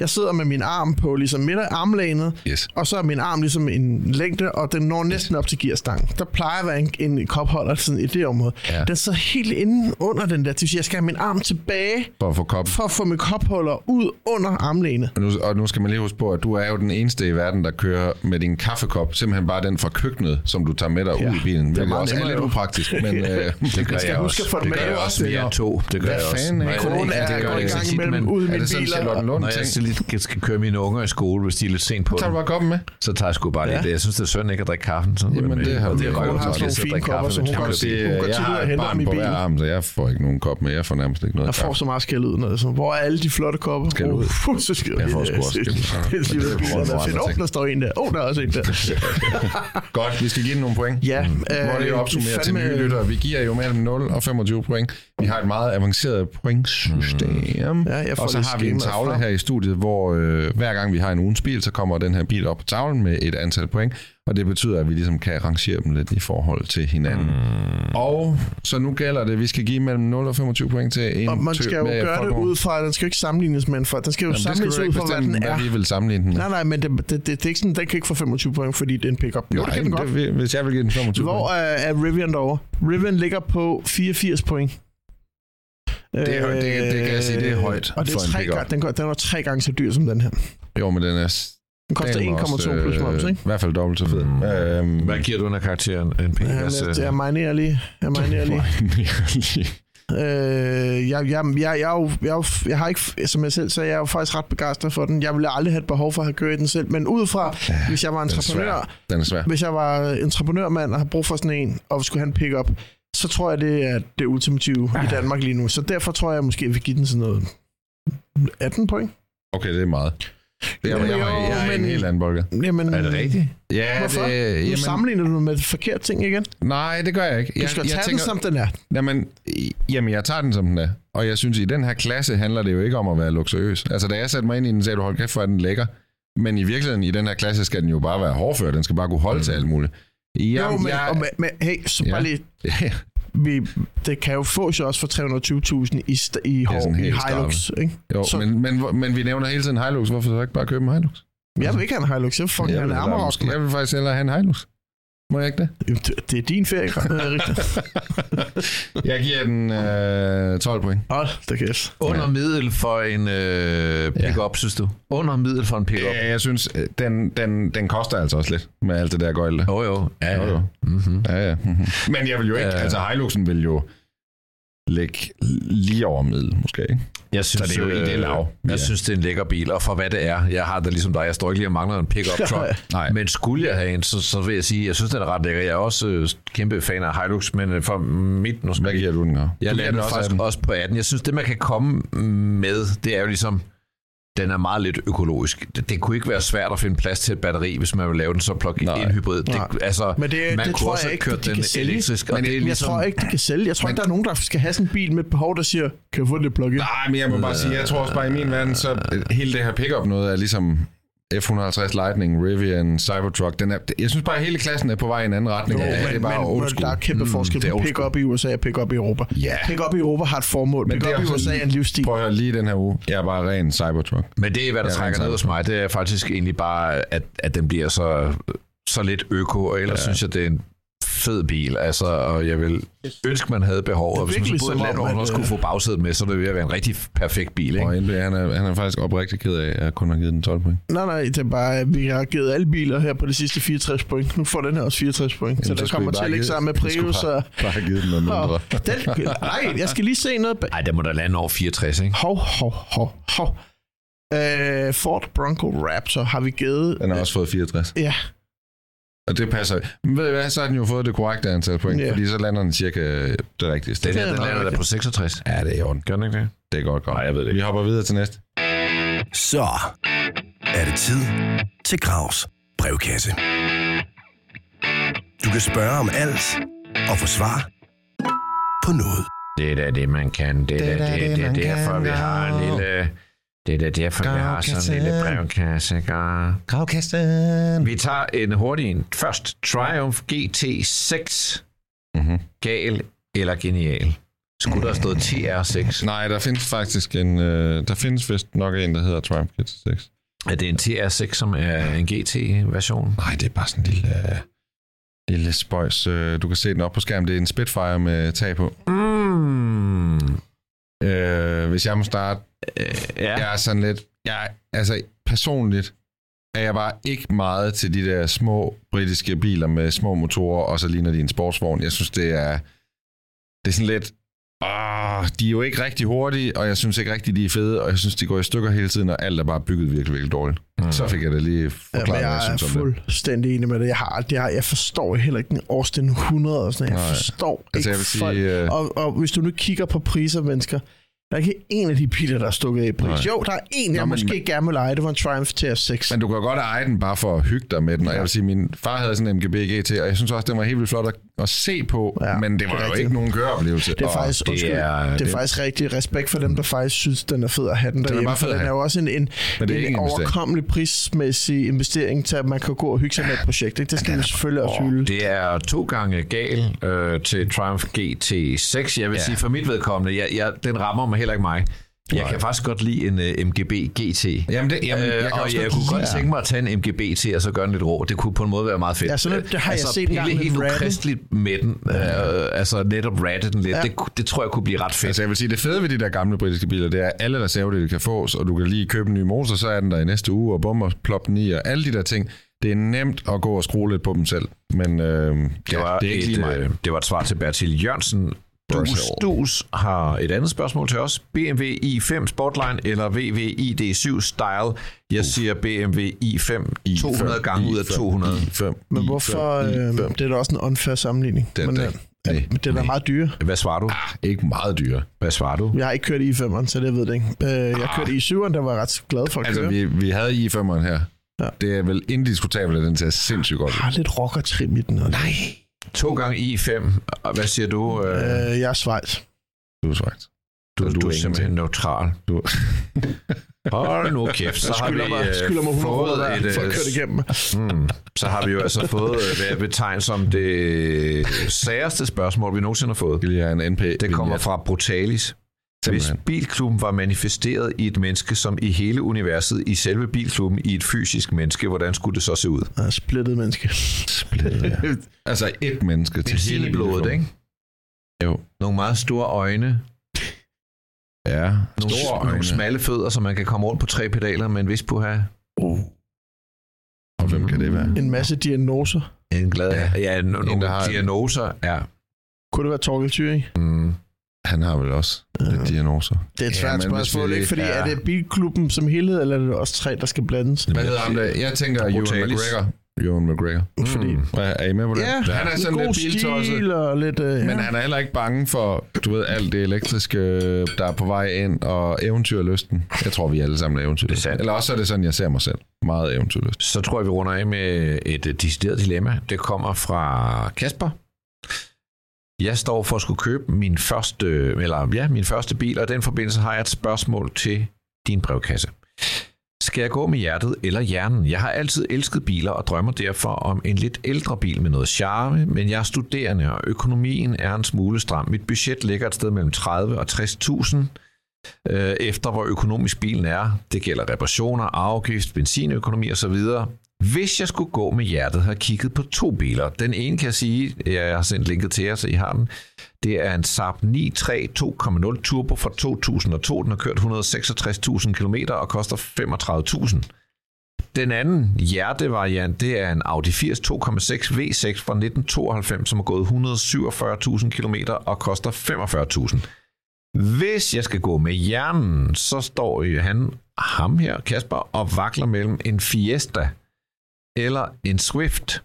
Jeg sidder med min arm på ligesom midt af armlænet, Yes. og så er min arm ligesom en længde, og den når næsten op til gearstangen. Der plejer at være en, en kopholder sådan i det område. Ja. Den sidder helt inde under den der. Det vil sige, jeg skal have min arm tilbage, For at få kop. for at få min kopholder ud under armlænet. Og nu, og nu skal man lige huske på, at du er jo den eneste i verden, der kører med din kaffekop. Simpelthen bare den fra køkkenet, som du tager med dig Ja, ud i bilen. det er meget også er lidt upraktisk. Men øh, Det gør skal jeg huske også. at få den Det gør jeg også, eller? to. Det gør Hvad jeg også. fanden er Når jeg- Konen det er gør går jeg i så gang tit, imellem men ud i er det sådan biler. Charlotte Lund Når jeg lige skal køre mine unger i skole, hvis de er lidt sent på Tager du bare koppen med? så tager jeg sgu bare Ja. lidt. Jeg synes, det er synd ikke at drikke kaffen. Så Jamen, det har og det er godt. Hun har så sådan jeg nogle og fine kopper, så hun kan se- bil. jeg har og et barn på hver bilen. arm, så jeg får ikke nogen kop med. Jeg får nærmest ikke noget Jeg får så meget skæld ud, når det sådan, hvor er alle de flotte kopper? Skæld ud. Så skal Jeg får sgu også skæld ud. Det er det er der står en der. Åh, der er også en der. Godt, vi skal give den nogle point. Ja, Hvor øh, det opsummere til nye lyttere. Vi giver jo mellem 0 og 25 point. Vi har et meget avanceret pointsystem. Ja, jeg får og så har vi en tavle frem. her i studiet, hvor øh, hver gang vi har en ugens bil, så kommer den her bil op på tavlen med et antal point. Og det betyder, at vi ligesom kan rangere dem lidt i forhold til hinanden. Mm. Og så nu gælder det, at vi skal give mellem 0 og 25 point til en Og man skal jo gøre det folkevogn. ud fra, den skal jo ikke sammenlignes med en for. Den skal jo Jamen, det skal sammenlignes du ud fra, hvad den er. hvad vi vil sammenligne den med. Nej, nej, men det, det, det, det er ikke sådan, den kan ikke få 25 point, fordi det er en pickup. Jo, det kan den godt. det, hvis jeg vil give den 25 Hvor point. er, er Rivian derovre? Rivian ligger på 84 point. Det er- det- det kan jeg sige, det er højt Og det for er en tre pickup. gange, den, går, den var tre gange så dyr som den her. Jo, men den er, Den koster Den er 1,2 også, plus moms, øh, ikke? I hvert fald dobbelt så fed. Mm. Øhm, Hvad giver du, når karakteren en Altså, jeg, jeg marinerer lige. Jeg marinerer lige. Øh, jeg, jeg, jeg, jeg, er jeg, er jo, jeg har ikke, som jeg selv sagde, jeg er jo faktisk ret begejstret for den. Jeg ville aldrig have et behov for at have kørt den selv, men udefra, ja, hvis jeg var den er entreprenør, svær. Den er svær. hvis jeg var entreprenørmand og havde brug for sådan en, og skulle have en pick-up, så tror jeg, det er det ultimative i Danmark lige nu. Så derfor tror jeg, måske, jeg vil give den sådan noget 18 point. Okay, det er meget. Det er, Jamen, jeg, jeg, jo, jeg er i en men- helt anden boldgade. Jamen, er det rigtigt? Ja, Hvorfor? Det, Nu jamen, sammenligner du med forkert ting igen. nej, det gør jeg ikke. Du Jeg, skal jeg tage tænker, den, som den er. Jamen, jamen, jeg tager den som den er. Og jeg synes, i den her klasse handler det jo ikke om at være luksuriøs. Altså, da jeg satte mig ind i den, sagde du, hold kæft, hvor er den lækker. Men i virkeligheden, i den her klasse, skal den jo bare være hårdfør. Den skal bare kunne holde mm. til alt muligt. Jamen, Jo, men, jeg, og med, med, hey, så Ja. bare lige, ja, vi, det kan jo fås jo også for 320.000 i, i, hår, i Hilux, ikke? jo, Så- men, men, men, vi nævner hele tiden Hilux. Hvorfor så ikke bare købe en Hilux? Jeg vil ikke have en Hilux, jeg vil fucking jeg, have en jeg vil faktisk hellere have en Hilux. Må jeg ikke det? Jamen, det- Det er din ferie, Rigtig. Jeg giver den øh, 12 point. Hold da kæft. Under middel for en øh, pick-up, ja. synes du? Under middel for en pick-up? Ja, jeg synes, øh, den, den, den koster altså også lidt med alt det der gøjle. Jo, jo. Ja, Jo, jo. Mm-hmm. Ja, ja. Mhm. Men jeg vil jo ikke, Øh. altså Hiluxen vil jo ligge lige over middel, måske, ikke? Jeg synes, Så det er jo øh, lav. Jeg Ja. synes, det er en lækker bil, og for hvad det er, jeg har det ligesom dig, jeg står ikke lige og mangler en pick-up truck. Nej. Men skulle jeg have en, så, så vil jeg sige, jeg synes, den er ret lækker. Jeg er også øh, kæmpe fan af Hilux, men øh, for mit måske... Hvad giver du den her? Jeg lander faktisk 18. også på 18. Jeg synes, det man kan komme med, det er jo ligesom, den er meget lidt økologisk. Det, det kunne ikke være svært at finde plads til et batteri, hvis man vil lave den så plug-in Nej. hybrid. Det, altså, Men det, man det kunne tror også have ikke, kørt de den sælge. elektrisk. Men det er jeg ligesom, tror ikke, de kan sælge. Jeg tror ikke, der er nogen, der skal have sådan en bil med et behov, der siger, kan jeg få det plug-in? Nej, men jeg må bare sige, jeg tror også bare i min verden, så øh, hele det her pickup noget er ligesom F-150 Lightning, Rivian, Cybertruck. Den er, jeg synes bare, at hele klassen er på vej i en anden retning. Jo, Ja, men, det er bare men, old school. der er kæmpe forskel det er på pick-up i USA og pick-up i Europa. Ja. Pick-up i Europa har et formål. Men Pick-up i USA er en livsstil. Prøv at høre lige den her uge. Jeg er bare ren Cybertruck. Men det er, hvad der Jeg er trækker ned hos mig. Det er faktisk egentlig bare, at, at den bliver så, så lidt øko, og ellers ja. synes jeg, det er en fed bil. Altså, og jeg vil ønske, man havde behov. Og hvis man så et land, at, også kunne øh, få bagsædet med, så er det ved at være en rigtig perfekt bil. Ikke? Og NB, han er, han er faktisk oprigtig ked af, at jeg kun har givet den 12 point. Nej, nej, det er bare, at vi har givet alle biler her på de sidste 64 point. Nu får den her også 64 point. Så Jamen, den skulle kommer I til at ligge give- sammen med Prius. bare- Og, Bare givet den noget mindre. og den, nej, jeg skal lige se noget. bag- Ej, der må da lande over 64, ikke? Hov, hov, hov, hov. Uh, Ford Bronco Raptor har vi givet... Den har også fået 64. Ja, Og det passer. Men ved I hvad, så har den jo fået det korrekte antal point, Ja. fordi så lander den cirka det rigtige sted. Den Det her, er den lander der på 66. Ja, det er i orden. Gør den ikke det? Det er godt, godt. Nej, jeg ved det ikke. Vi hopper videre til næste. Så er det tid til Gravs brevkasse. Du kan spørge om alt og få svar på noget. Det er da det, man kan. Det er da det, det, det, er derfor, vi har en lille... Det er da derfor, vi har sådan en lille brevkasse. ikke? Gravkasten. Vi tager en hurtig en. Først, Triumph GT6. Mm-hmm. Gal eller genial? Skulle der have stået TR6? Nej, der findes faktisk en... Øh, der findes vist nok en, der hedder Triumph GT6. Er det en TR6, som er en GT-version? Nej, det er bare sådan en lille... Øh, lille spøjs. Øh, du kan se den op på skærmen. Det er en Spitfire med tag på. Mm. Øh, hvis jeg må starte Øh, ja. Jeg er sådan lidt... Jeg, altså, personligt er jeg bare ikke meget til de der små britiske biler med små motorer, og så ligner de en sportsvogn. Jeg synes, det er... Det er sådan lidt... Ah, de er jo ikke rigtig hurtige, og jeg synes ikke rigtig, de er fede, og jeg synes, de går i stykker hele tiden, og alt er bare bygget virkelig, virkelig dårligt. Mm. Så fik jeg det lige ja forklaret, hvad jeg jeg er synes om det. fuldstændig enig med det. Jeg, har, det har, jeg forstår heller ikke den Austin 100 og sådan noget. Jeg Nej. forstår Altså, ikke jeg vil sige, folk. øh, Og, og hvis du nu kigger på priser, mennesker, der er ikke en af de biler, der er stukket af i pris. Nej. Jo, der er en, jeg Nå, men- måske men, gerne vil eje. Det var en Triumph TR6. Men du kan godt eje den bare for at hygge dig med den, og jeg vil sige, min far havde sådan en MGB GT, og jeg synes også, den var helt vildt flot at, at se på, Ja, men det det er var jo rigtigt. ikke nogen køreoplevelse. Det er Og faktisk, det undskyld, er- det er det- faktisk rigtig respekt for dem, der faktisk synes, den er fed at have den derhjemme. bare fed for at den er jo også en, en, det er en en overkommelig prismæssig investering til, at man kan gå og hygge sig med et projekt. Ikke? Det skal vi selvfølgelig også hylde. Det er to gange gal øh, til Triumph GT6. Jeg vil ja. sige, for mit vedkommende, jeg, jeg, den rammer mig heller ikke mig. Jeg kan faktisk godt lide en uh, MGB GT. Jamen, det, jamen, Øh, jeg kan og også jeg kunne godt tænke mig at tage en MGB til og så gøre den lidt rå. Det kunne på en måde være meget fedt. Ja, sådan det har jeg altså, set engang med helt ukristeligt med den. Øh, altså netop ratte den lidt. Ja. Det, det tror jeg kunne blive ret fedt. Altså jeg vil sige, det fede ved de der gamle britiske biler, det er, alle reservedele kan fås, og du kan lige købe en ny motor, så er den der i næste uge, og og plop den i, og alle de der ting. Det er nemt at gå og skrue lidt på dem selv. Men øh, Det var, ja, det er ikke et, lige mig. øh, det var et svar til Bertil Jørgensen. Dus. Dus har et andet spørgsmål til os. BMW i5 Sportline eller VW ID7 Style? Jeg siger BMW i5 200 gange ud af 200. I5, Men I5, hvorfor... Øh, I5. det er da også en unfair sammenligning. Det er men, øh, ja, Nej, det er da nej. meget dyre. Hvad svarer du? Ikke meget dyre. Hvad svarer du? Jeg har ikke kørt i 5'eren, så det ved det ikke. Øh, jeg kørte i 7'eren, der var jeg ret glad for at Altså, køre. vi, vi havde i5'eren her. Ja. Det er vel indiskutabelt, at den ser sindssygt godt ud. har lidt rockertrim i den. Og Nej. To gange i5. Og Hvad siger du? Øh, Øh, jeg er Schweiz. Du er svagt. du, du du er er simpelthen neutral. Du, Hold nu kæft, så har vi mig, øh, skylder mig 100 kroner fået et, for at øh, køre det igennem. Mm, så har vi jo altså fået, hvad jeg betegner som det særste spørgsmål, vi nogensinde har fået. jeg have en NP. Det kommer fra Brutalis. Hvis Simpelthen. bilklubben var manifesteret i et menneske, som i hele universet, i selve bilklubben, i et fysisk menneske, hvordan skulle det så se ud? Er splittet menneske. Altså et menneske til hele i blodet, ikke? Jo. Nogle meget store øjne, Ja, nogle, store nogle øjne. smalle fødder, så man kan komme rundt på tre pedaler med en vis på her. Og hvem kan det være? En masse diagnoser. En glad, ja, Ja. ja no, En, nogle der har- diagnoser, ja. Kunne det være Torkel Thyring? Mm, Han har vel også lidt diagnoser. Det er et Ja, svært hvis spørgsmål, ikke? Fordi ja. er det bilklubben som helhed, eller er det også tre, der skal blandes? Hvad hedder ham der? Jeg tænker Ewan. McGregor. Ewan McGregor. Fordi, mm. Er I med på det? ja, han er sådan god lidt biltosset. og lidt... Uh, Men ja. han er heller ikke bange for, du ved, alt det elektriske, der er på vej ind, og eventyrlysten. Jeg tror, vi alle sammen er eventyrlysten. Eller også er det sådan, jeg ser mig selv. Meget eventyrlyst. Så tror jeg, vi runder af med et decideret dilemma. Det kommer fra Kasper. Jeg står for at skulle købe min første, eller ja, min første bil, og i den forbindelse har jeg et spørgsmål til din brevkasse. Skal jeg gå med hjertet eller hjernen? Jeg har altid elsket biler og drømmer derfor om en lidt ældre bil med noget charme, men jeg er studerende, og økonomien er en smule stram. Mit budget ligger et sted mellem 30 og 60.000 øh, efter hvor økonomisk bilen er. Det gælder reparationer, afgift, benzinøkonomi osv. Hvis jeg skulle gå med hjertet, har jeg kigget på to biler. Den ene kan jeg sige, jeg har sendt linket til jer, så I har den. Det er en Saab 9.3 2.0 Turbo fra 2002. Den har kørt 166.000 km og koster 35.000. Den anden hjertevariant, det er en Audi 80 2.6 V6 fra 1992, som har gået 147.000 km og koster 45.000. Hvis jeg skal gå med hjernen, så står han, ham her, Kasper, og vakler mellem en Fiesta eller en Swift.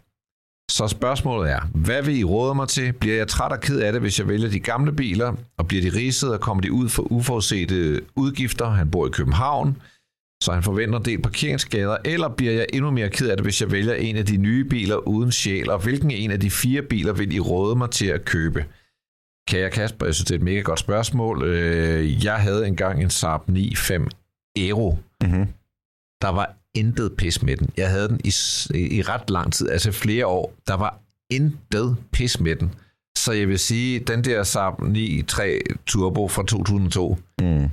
Så spørgsmålet er, hvad vil I råde mig til? Bliver jeg træt og ked af det, hvis jeg vælger de gamle biler? Og bliver de ridset og kommer de ud for uforudsete udgifter? Han bor i København, så han forventer en del parkeringsskader. Eller bliver jeg endnu mere ked af det, hvis jeg vælger en af de nye biler uden sjæl? Og hvilken en af de fire biler vil I råde mig til at købe? Kære Kasper, jeg synes, det er et mega godt spørgsmål. Øh, Jeg havde engang en Saab 9.5 Aero. Mm-hmm. Der var intet pis med den. Jeg havde den i, i ret lang tid, altså flere år. Der var intet pis med den. Så jeg vil sige, den der Saab 9 3 Turbo fra 2002, Mm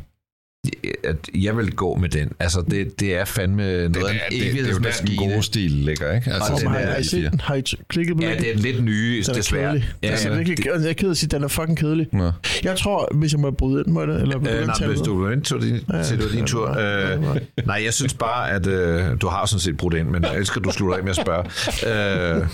at jeg vil gå med den. Altså, det, det er fandme noget Det, af er, en det, det, det er jo den evighedsmaskine. gode stil ligger, ikke? Altså, Og den er har I set? Har I klikket på Ja, det er lidt nye, Den er desværre. kedelig. Ja, altså, ja, virkelig, det- jeg er ked af at sige, den er fucking kedelig. Nå. Jeg tror, hvis jeg må bryde ind, må jeg det? Eller Øh, nej, tage hvis du vil ind til din, Ja, til din ja, tur. ja, Øh, ja. nej, jeg synes bare, at øh, du har sådan set brudt ind, men jeg elsker, at du slutter af med at spørge. Øh,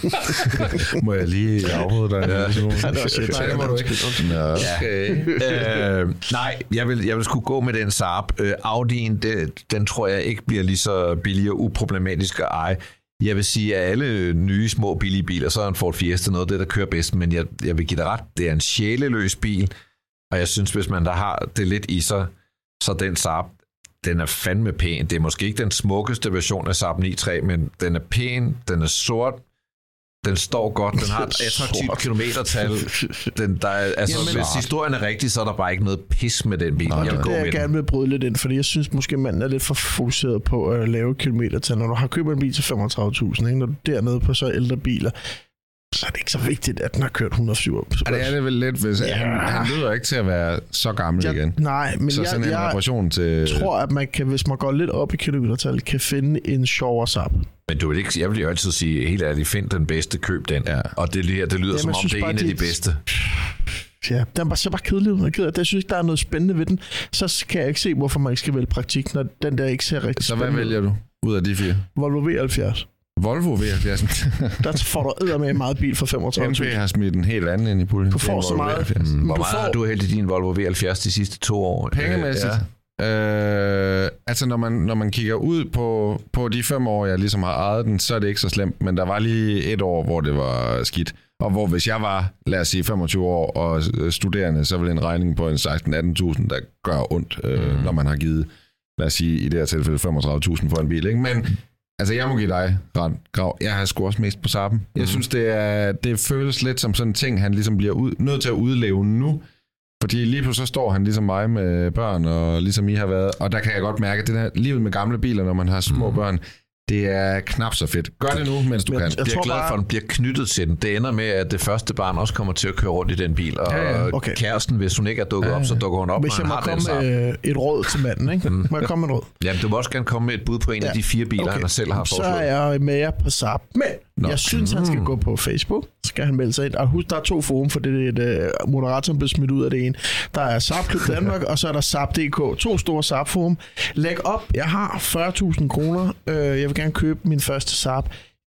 Må jeg lige afbryde dig? Ja. Ja, det var shit. Nej, det må du ikke. Nå, okay. øh, nej, jeg vil, jeg vil skulle gå med den Saab. Øh, Audi'en, det, den tror jeg ikke bliver lige så billig og uproblematisk at eje. Jeg vil sige, at alle nye små billige biler, så er en Ford Fiesta noget af det, der kører bedst, men jeg, jeg vil give dig ret, det er en sjæleløs bil, og jeg synes, hvis man der har det lidt i sig, så den Saab, den er fandme pæn. Det er måske ikke den smukkeste version af Saab 9.3, men den er pæn, den er sort, den står godt, den har et attraktivt Sort. kilometertal. Den, der er, altså, Jamen- hvis historien er rigtig, så er der bare ikke noget pis med den bil. Nej, jeg vil Det er med jeg den. gerne vil bryde lidt ind, fordi jeg synes måske, manden er lidt for fokuseret på at lave kilometer til. Når du har købt en bil til 35.000, ikke? når du er dernede på så ældre biler, så er det ikke så vigtigt, at den har kørt 107 Ja, det er det vel lidt, hvis ja. han, han lyder ikke til at være så gammel jeg, igen. Nej, men så jeg, sådan en jeg reparation til... tror, at man kan, hvis man går lidt op i kilometertal, kan finde en sjovere sap. Men du vil ikke, jeg vil jo altid sige, helt ærligt, find den bedste, køb den. Ja. Og det, her, det lyder Jamen, som jeg om, det er en af de- bedste. Ja, den var så bare kedelig ud. Jeg. Jeg synes ikke, der er noget spændende ved den. Så kan jeg ikke se, hvorfor man ikke skal vælge praktik, når den der ikke ser rigtig Så hvad vælger du ud af de fire? Volvo V70. Volvo V70. Der får du med meget bil for 35 MP har smidt en helt anden ind i puljen. Du får så meget. Mm, Men Hvor du meget får- har du hældt i din Volvo V70 de sidste to år? Pengemæssigt. Øh, Øh, altså når man, når man kigger ud på, på de fem år, jeg ligesom har ejet den, så er det ikke så slemt. Men der var lige et år, hvor det var skidt. Og hvor hvis jeg var, lad os sige, 25 år og studerende, så ville en regning på en 16-18.000, der gør ondt, øh, mm. når man har givet, lad os sige, i det her tilfælde 35.000 for en bil. Ikke? Men altså, jeg må give dig ret, Grav. Jeg har sgu også mest på sappen. Mm. Jeg synes, det, er, det føles lidt som sådan en ting, han ligesom bliver ud, nødt til at udleve nu. Fordi lige pludselig så står han ligesom mig med børn, og ligesom I har været. Og der kan jeg godt mærke, at det der livet med gamle biler, når man har små mm. børn, det er knap så fedt. Gør det nu, mens du Men kan. jeg- Jeg bliver tror glad bare- for, at den bliver knyttet til den. Det ender med, at det første barn også kommer til at køre rundt i den bil. Og Ja, ja. Okay. kæresten, hvis hun ikke er dukket op, så dukker hun op, Hvis jeg må komme med øh, et råd til manden, ikke? Må jeg komme med et råd? Jamen, du må også gerne komme med et bud på en ja. af Ja. de fire biler, okay. han selv har Så foreslået. er jeg med jer på SAP. Men Nå. jeg synes, han skal gå på Facebook. Så skal han melde sig ind. Og husk, der er to forum, for det er et, uh, moderatoren blev smidt ud af det ene. Der er SAP Klub Danmark, og så er der SAP.dk. To store SAP forum. Læg op. Jeg har 40.000 kroner. Øh, jeg vil gerne købe min første SAP.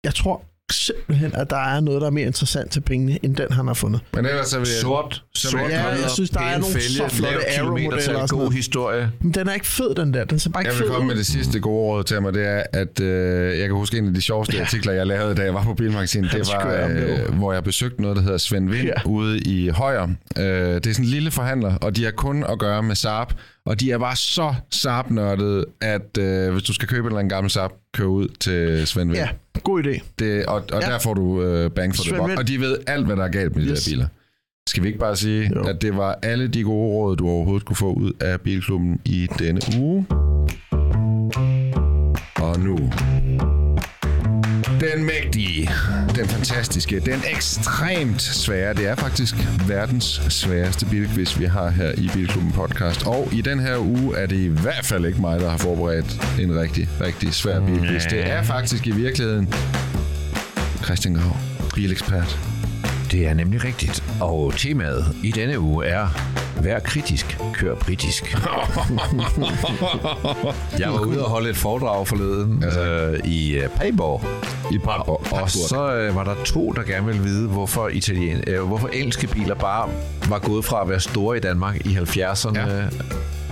Jeg tror simpelthen, at der er noget, der er mere interessant til pengene, end den, han har fundet. Men ellers så vil jeg... Sort, sort Ja, jeg synes, der er nogle fælge, så flotte og sådan god historie. Men den er ikke fed, den der. Den ser bare ikke Jeg fed vil komme ud. med det sidste gode råd til mig, det er, at øh, jeg kan huske en af de sjoveste artikler, jeg lavede, da jeg var på Bilmagasinet. Det var, øh, hvor jeg besøgte noget, der hedder Svend Vind Ja. ja. ude i Højer. Øh, det er sådan en lille forhandler, og de har kun at gøre med Saab. Og de er bare så Saab-nørdede, at øh, hvis du skal købe en eller anden gammel Saab, kør ud til Svend Vind. Ja, god idé. Det, og og Ja. der får du øh, bang for det. Og de ved alt, hvad der er galt med de Yes. der biler. Skal vi ikke bare sige, jo. at det var alle de gode råd, du overhovedet kunne få ud af Bilklubben i denne uge? Og nu... Den mægtige, den fantastiske, den ekstremt svære. Det er faktisk verdens sværeste bilquiz, vi har her i Bilklubben podcast. Og i den her uge er det i hvert fald ikke mig, der har forberedt en rigtig, rigtig svær bilquiz. Det er faktisk i virkeligheden Christian Grav, bilekspert. Det er nemlig rigtigt. Og temaet i denne uge er Vær kritisk, kør britisk. jeg var ude og holde et foredrag forleden øh, i øh, Padborg. I Padborg. Og så øh, var der to, der gerne ville vide, hvorfor, italien, øh, hvorfor engelske biler bare var gået fra at være store i Danmark i 70'erne ja.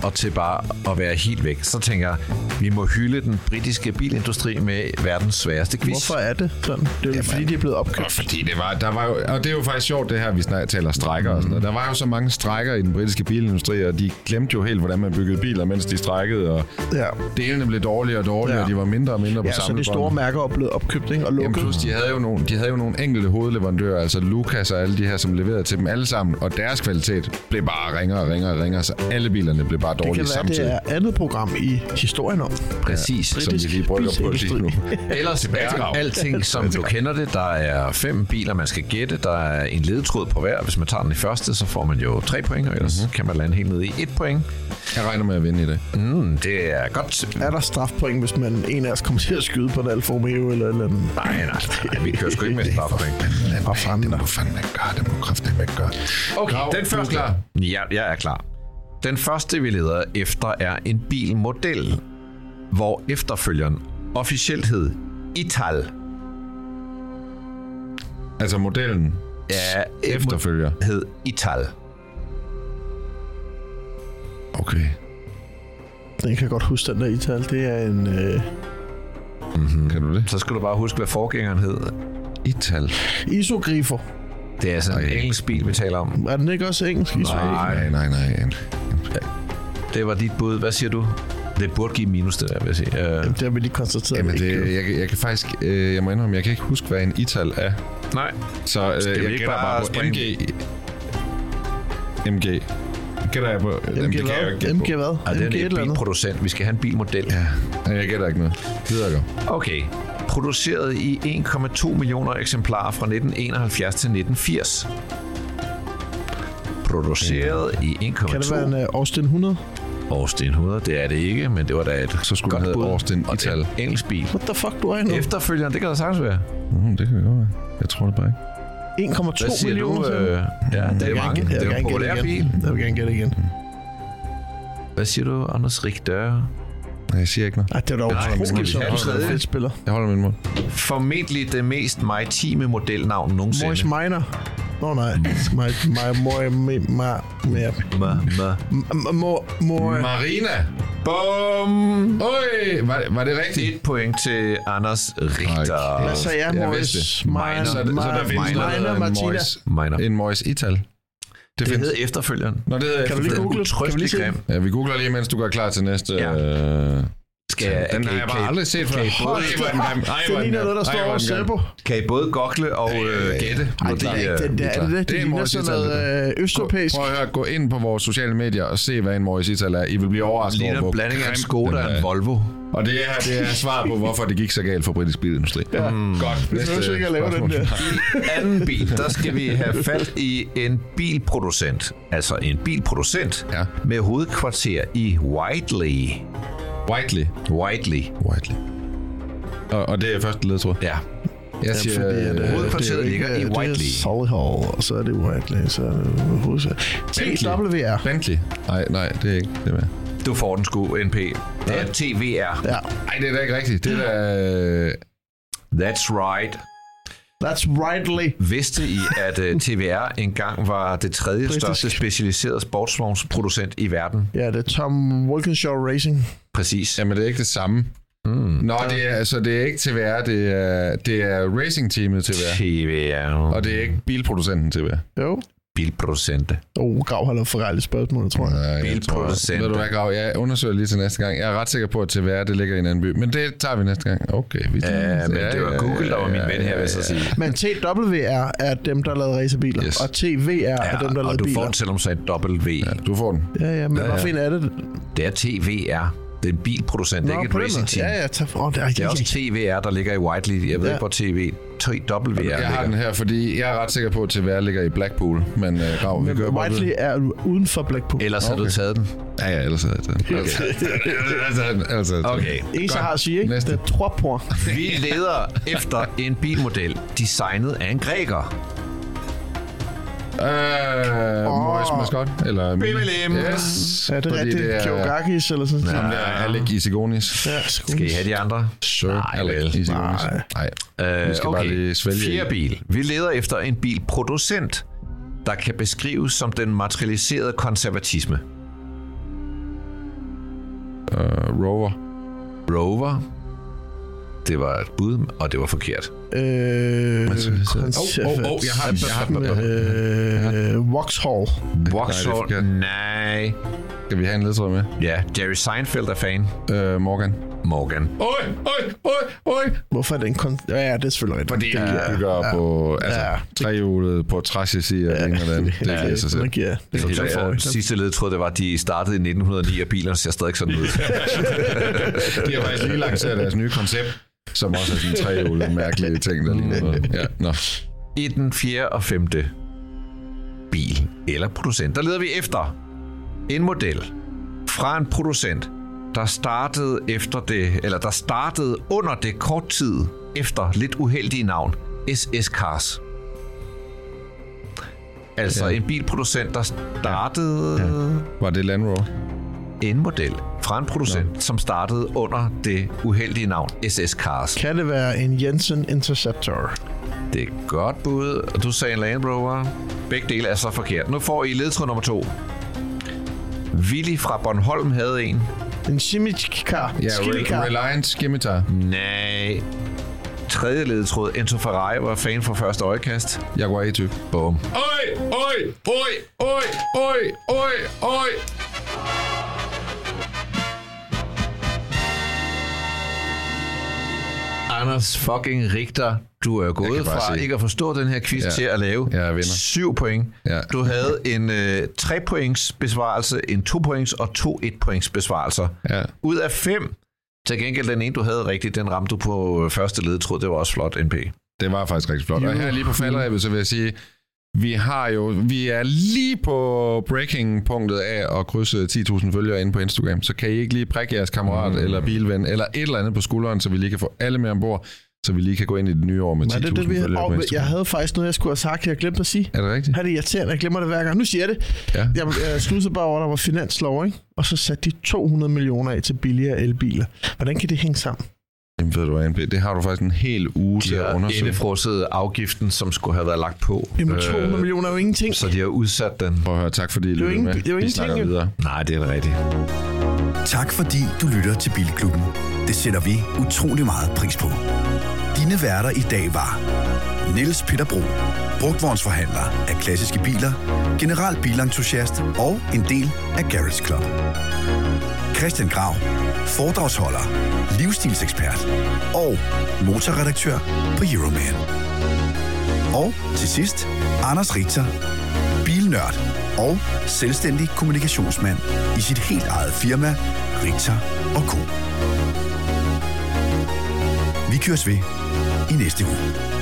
Og til bare at være helt væk. Så tænker jeg, vi må hylde den britiske bilindustri med verdens sværeste quiz. Hvorfor er det sådan? Det er jo fordi, de er blevet opkøbt. fordi det var, der var jo, og det er jo faktisk sjovt, det her, vi snart taler strækker og sådan noget. Der var jo så mange strækker i den britiske bilindustri, og de glemte jo helt, hvordan man byggede biler, mens de strækkede, og Ja. delene blev dårligere og dårligere, Ja. og de var mindre og mindre på Ja, så samme de store mærker er blevet opkøbt ikke? og Jamen lukket. plus, de havde, jo nogle, de havde jo nogle enkelte hovedleverandører, altså Lucas og alle de her, som leverede til dem alle sammen, og deres kvalitet blev bare ringere og ringere og ringere, så alle bilerne blev bare det dårlige kan være, samtidig. det er andet program i historien om. Præcis. som vi lige brygger på lige nu. Ellers er alting, som du kender det. Der er fem biler, man skal gætte. Der er en ledetråd på hver. Hvis man tager den i første, så får man jo tre point, og ellers mm-hmm. kan man lande helt ned i et point. Jeg regner med at vinde i det. Mm, det er godt. Er der strafpoint, hvis man en af os kommer til at skyde på en Alfa Romeo eller eller andet? Nej, nej, nej. Vi kører sgu ikke med strafpoint. Fanden Det må fandme ikke gøre, det må kraftigt ikke gøre. Okay, Grav, den er første. klar. Ja, jeg er klar. Den første, vi leder efter, er en bilmodel, hvor efterfølgeren officielt hed Ital. Altså modellen Ja, efterfølger. hed Ital. Okay. Jeg kan godt huske den der Ital. Det er en... Øh, Kan du det? Så skal du bare huske, hvad forgængeren hed. Ital. Isogrifo. Det er altså en engelsk bil, vi taler om. Er den ikke også engelsk? Isogrifo? Nej, nej, nej. Det var dit bud. Hvad siger du? Det burde give minus, det der, vil jeg sige. Uh, Jamen, det har vi lige konstateret. Jamen, det, jeg, kan- jeg kan faktisk, øh, jeg må indrømme, jeg kan ikke huske, hvad en Ital er. nej. Så øh, vi jeg ikke gætter bare bare på? MG. MG. Gætter jeg på? Jamen, MG det kan jeg ikke MG på. hvad? Ej, det MG et er en bilproducent. Vi skal have en bilmodel. Ja, Nej, jeg gætter ikke noget. Videre gå. Okay. Produceret i 1,2 millioner eksemplarer fra 1971 til 1980. Produceret i 1,2 Kan det være en uh, Austin 100? Austin 100, det er det ikke, men det var da et Så skulle godt hedde bud. Austin Og det Ital. en engelsk bil. What the fuck, du er nu? Efterfølgeren, det kan da sagtens være. Mm, det kan det godt være. Jeg tror det bare ikke. 1,2 Hvad siger millioner. du? Øh, ja, det Jeg er mange. gerne- Det er en populær bil. igen. Jeg vil gerne gætte igen. Hvad siger du, Anders? Nej, jeg siger ikke noget. Ej, det er da utroligt, så er fedt spiller. Jeg holder min mund. Formentlig det mest maritime modelnavn nogensinde. Morris Minor. Nå nej. My, my, my, my, my, my, Ma, ma. More, more. Marina. Bum! Øj, var, var det rigtigt? Et point til Anders Richter. Hvad sagde jeg, vidste Minor, Så, så der findes Minor, Martina. Mois, Minor. en Mois Ital. Det, Det findes. hed efterfølgeren. Nå, det hedder Kan du lige efterfølgende. google? Kan vi lige se? Ja, vi googler lige, mens du gør klar til næste. Ja. Øh, Skal den kan, har jeg bare aldrig set før. hvor Det er ligner noget, der står er over. Seppo. kan I både gokle og øh, gætte? Ej, det er ikke den der. Er det det? Det er ligner sådan noget øh, østeuropæisk. Prøv at høre, gå ind på vores sociale medier og se, hvad en Morris Ital er. I vil blive overrasket over, hvor blanding af en Skoda og en Volvo. Og det er, det er svar på, hvorfor det gik så galt for britisk bilindustri. Ja. Mm. Godt. Vi behøver ikke at lave den der. I anden bil, der skal vi have fat i en bilproducent. Altså en bilproducent Ja. med hovedkvarter i Whiteley. Whiteley. Whiteley. Whiteley. Og, og det er første ledtråd. Ja. Jeg siger, Fordi, at, øh, hovedkvarteret det jo ikke- ligger i Det er Whiteley. Hall, og så er det Whiteley, så er det hovedsædet. TWR. Bentley. Nej, nej, det er ikke det med. Du får den sgu, NP. Det er TVR. Ja, Nej, det er da ikke rigtigt. Det er da... That's right. That's rightly. Vidste I, at uh, TVR engang var det tredje Britisk. største specialiserede sportsvognsproducent i verden? Ja, det er Tom Wilkinshaw Racing. Præcis. Jamen, det er ikke det samme. Mm. Nå, det er, altså, det er ikke TVR, det er, det er racing-teamet TVR. TVR. Og det er ikke bilproducenten TVR. Jo. Bilproducente. Oh, Grav har lavet forretteligt spørgsmål, tror jeg. Nej, Bilproducenter. Ved du hvad, Grav? Jeg undersøger lige til næste gang. Jeg er ret sikker på, at TVR det ligger i en anden by. Men det tager vi næste gang. Okay. Vi Ja, men det var Google, der var min ven her, vil jeg så sige. Men TWR er dem, der lavede racerbiler, Yes. og TVR er dem, der og lavede du får biler. den, selvom du sagde W. Ja, du får den. Ja, ja, men hvad for en er det? Det er TVR. Det er en bilproducent, det er ikke et racing team. Ja, ja, tak for. Oh, det er, Det er også TVR, der ligger i Whiteley. Jeg ved Ja. ikke, hvor TV. TWR Jeg har den her, fordi jeg er ret sikker på, at TVR ligger i Blackpool. Men uh, Grav, vi Men gør bare Whiteley er uden for Blackpool. Ellers har du Okay. taget den. Ja, ja, ellers er den. Okay. ellers er den. Den. Okay. En, så har at sige, ikke? Næste. Det er. Vi leder efter en bilmodel, designet af en græker. Øh, Morris Mascot? Eller Bimmelim. Yes. Er det fordi rigtigt? Det er, Georgakis eller sådan noget? Ham der er Alec Isigonis. Ja, Skal I have de andre? Sir Nej, Alec vel. Isigonis. Nej. Nej. Øh, Vi skal bare lige svælge. Fjerde bil. Vi leder efter en bilproducent, der kan beskrives som den materialiserede konservatisme. Uh, Rover. Rover. Det var et bud, og det var forkert. Øh, Åh, åh, åh, jeg har den, jeg har den. Øh, Vauxhall. Vauxhall. Nej. Skal vi have en ledtråd med? Ja, Jerry Seinfeld er fan. Uh, Morgan. Morgan. Oj, oj, oj, oj. Hvorfor er det en kon... Ja, ja, det er selvfølgelig rigtigt. Fordi han bygger på altså, Ja. trehjulet på træsissi og det ene og det andet. Det giver sig selv. Det giver, det Så, giver så, for. sidste led troede, det var, at de startede i 1909, og bilerne ser stadig sådan ud. De har faktisk lige lanceret deres nye koncept, som også er sådan trehjulet mærkelige ting, der ligner noget. Ja, nå. I den fjerde og femte bil eller producent, der leder vi efter en model fra en producent, der startede efter det, eller der startede under det kort tid efter lidt uheldige navn, SS Cars. Altså ja. en bilproducent, der startede ja. Var det Land Rover? En model fra en producent, ja. som startede under det uheldige navn SS Cars. Kan det være en Jensen Interceptor? Det er godt bud, og du sagde en Land Rover. Begge dele er så forkert. Nu får I ledtråd nummer to. Willy fra Bornholm havde en. En Shimikar? Ja? Re- Reliance Skimitar. Nej. Tredje ledtråd. Enzo Ferrari var fan fra første øjekast. Jaguar E-type. Bum. Oj, oj, oj, oj, oj, oj, oj. Anders fucking Richter, du er gået fra se. ikke at forstå den her quiz ja. Ja. til at lave vinder. 7 point. Ja. Du havde en øh, 3 points besvarelse, en 2 points og to 1 points besvarelser. Ja. Ud af 5 Til gengæld, den ene, du havde rigtigt, den ramte du på øh, første ledtråd. Det var også flot, NP. Det var faktisk rigtig flot. Og her lige på faldrebet, så vil jeg sige, vi har jo, vi er lige på breaking-punktet af at krydse 10.000 følgere inde på Instagram, så kan I ikke lige prikke jeres kammerat mm. eller bilven, eller et eller andet på skulderen, så vi lige kan få alle med ombord, så vi lige kan gå ind i det nye år med 10.000 Var det, det, vi, følgere på Instagram. jeg havde faktisk noget, jeg skulle have sagt, jeg glemte at sige. Er det rigtigt? Har det irriterende, jeg glemmer det hver gang. Nu siger jeg det. Ja. Jeg, jeg sluttede bare over, der var finanslov, ikke? Og så satte de 200 millioner af til billigere elbiler. Hvordan kan det hænge sammen? Jamen ved du hvad, NP, det har du faktisk en hel uge De til at har undersøge. indefrosset afgiften, som skulle have været lagt på. Jamen 200 millioner er jo ingenting. Så de har udsat den. Prøv at høre, tak fordi I lyttede med. det er jo ingenting, videre. Nej, det er da rigtigt. Tak fordi du lytter til Bilklubben. Det sætter vi utrolig meget pris på. Dine værter i dag var Niels Peter Bro, brugtvognsforhandler af klassiske biler, general bilentusiast og en del af Garage Club. Christian Grav, foredragsholder, livsstilsekspert og motorredaktør på Euroman. Og til sidst, Anders Richter, bilnørd og selvstændig kommunikationsmand i sit helt eget firma, Richter Co. Vi køres ved i næste uge.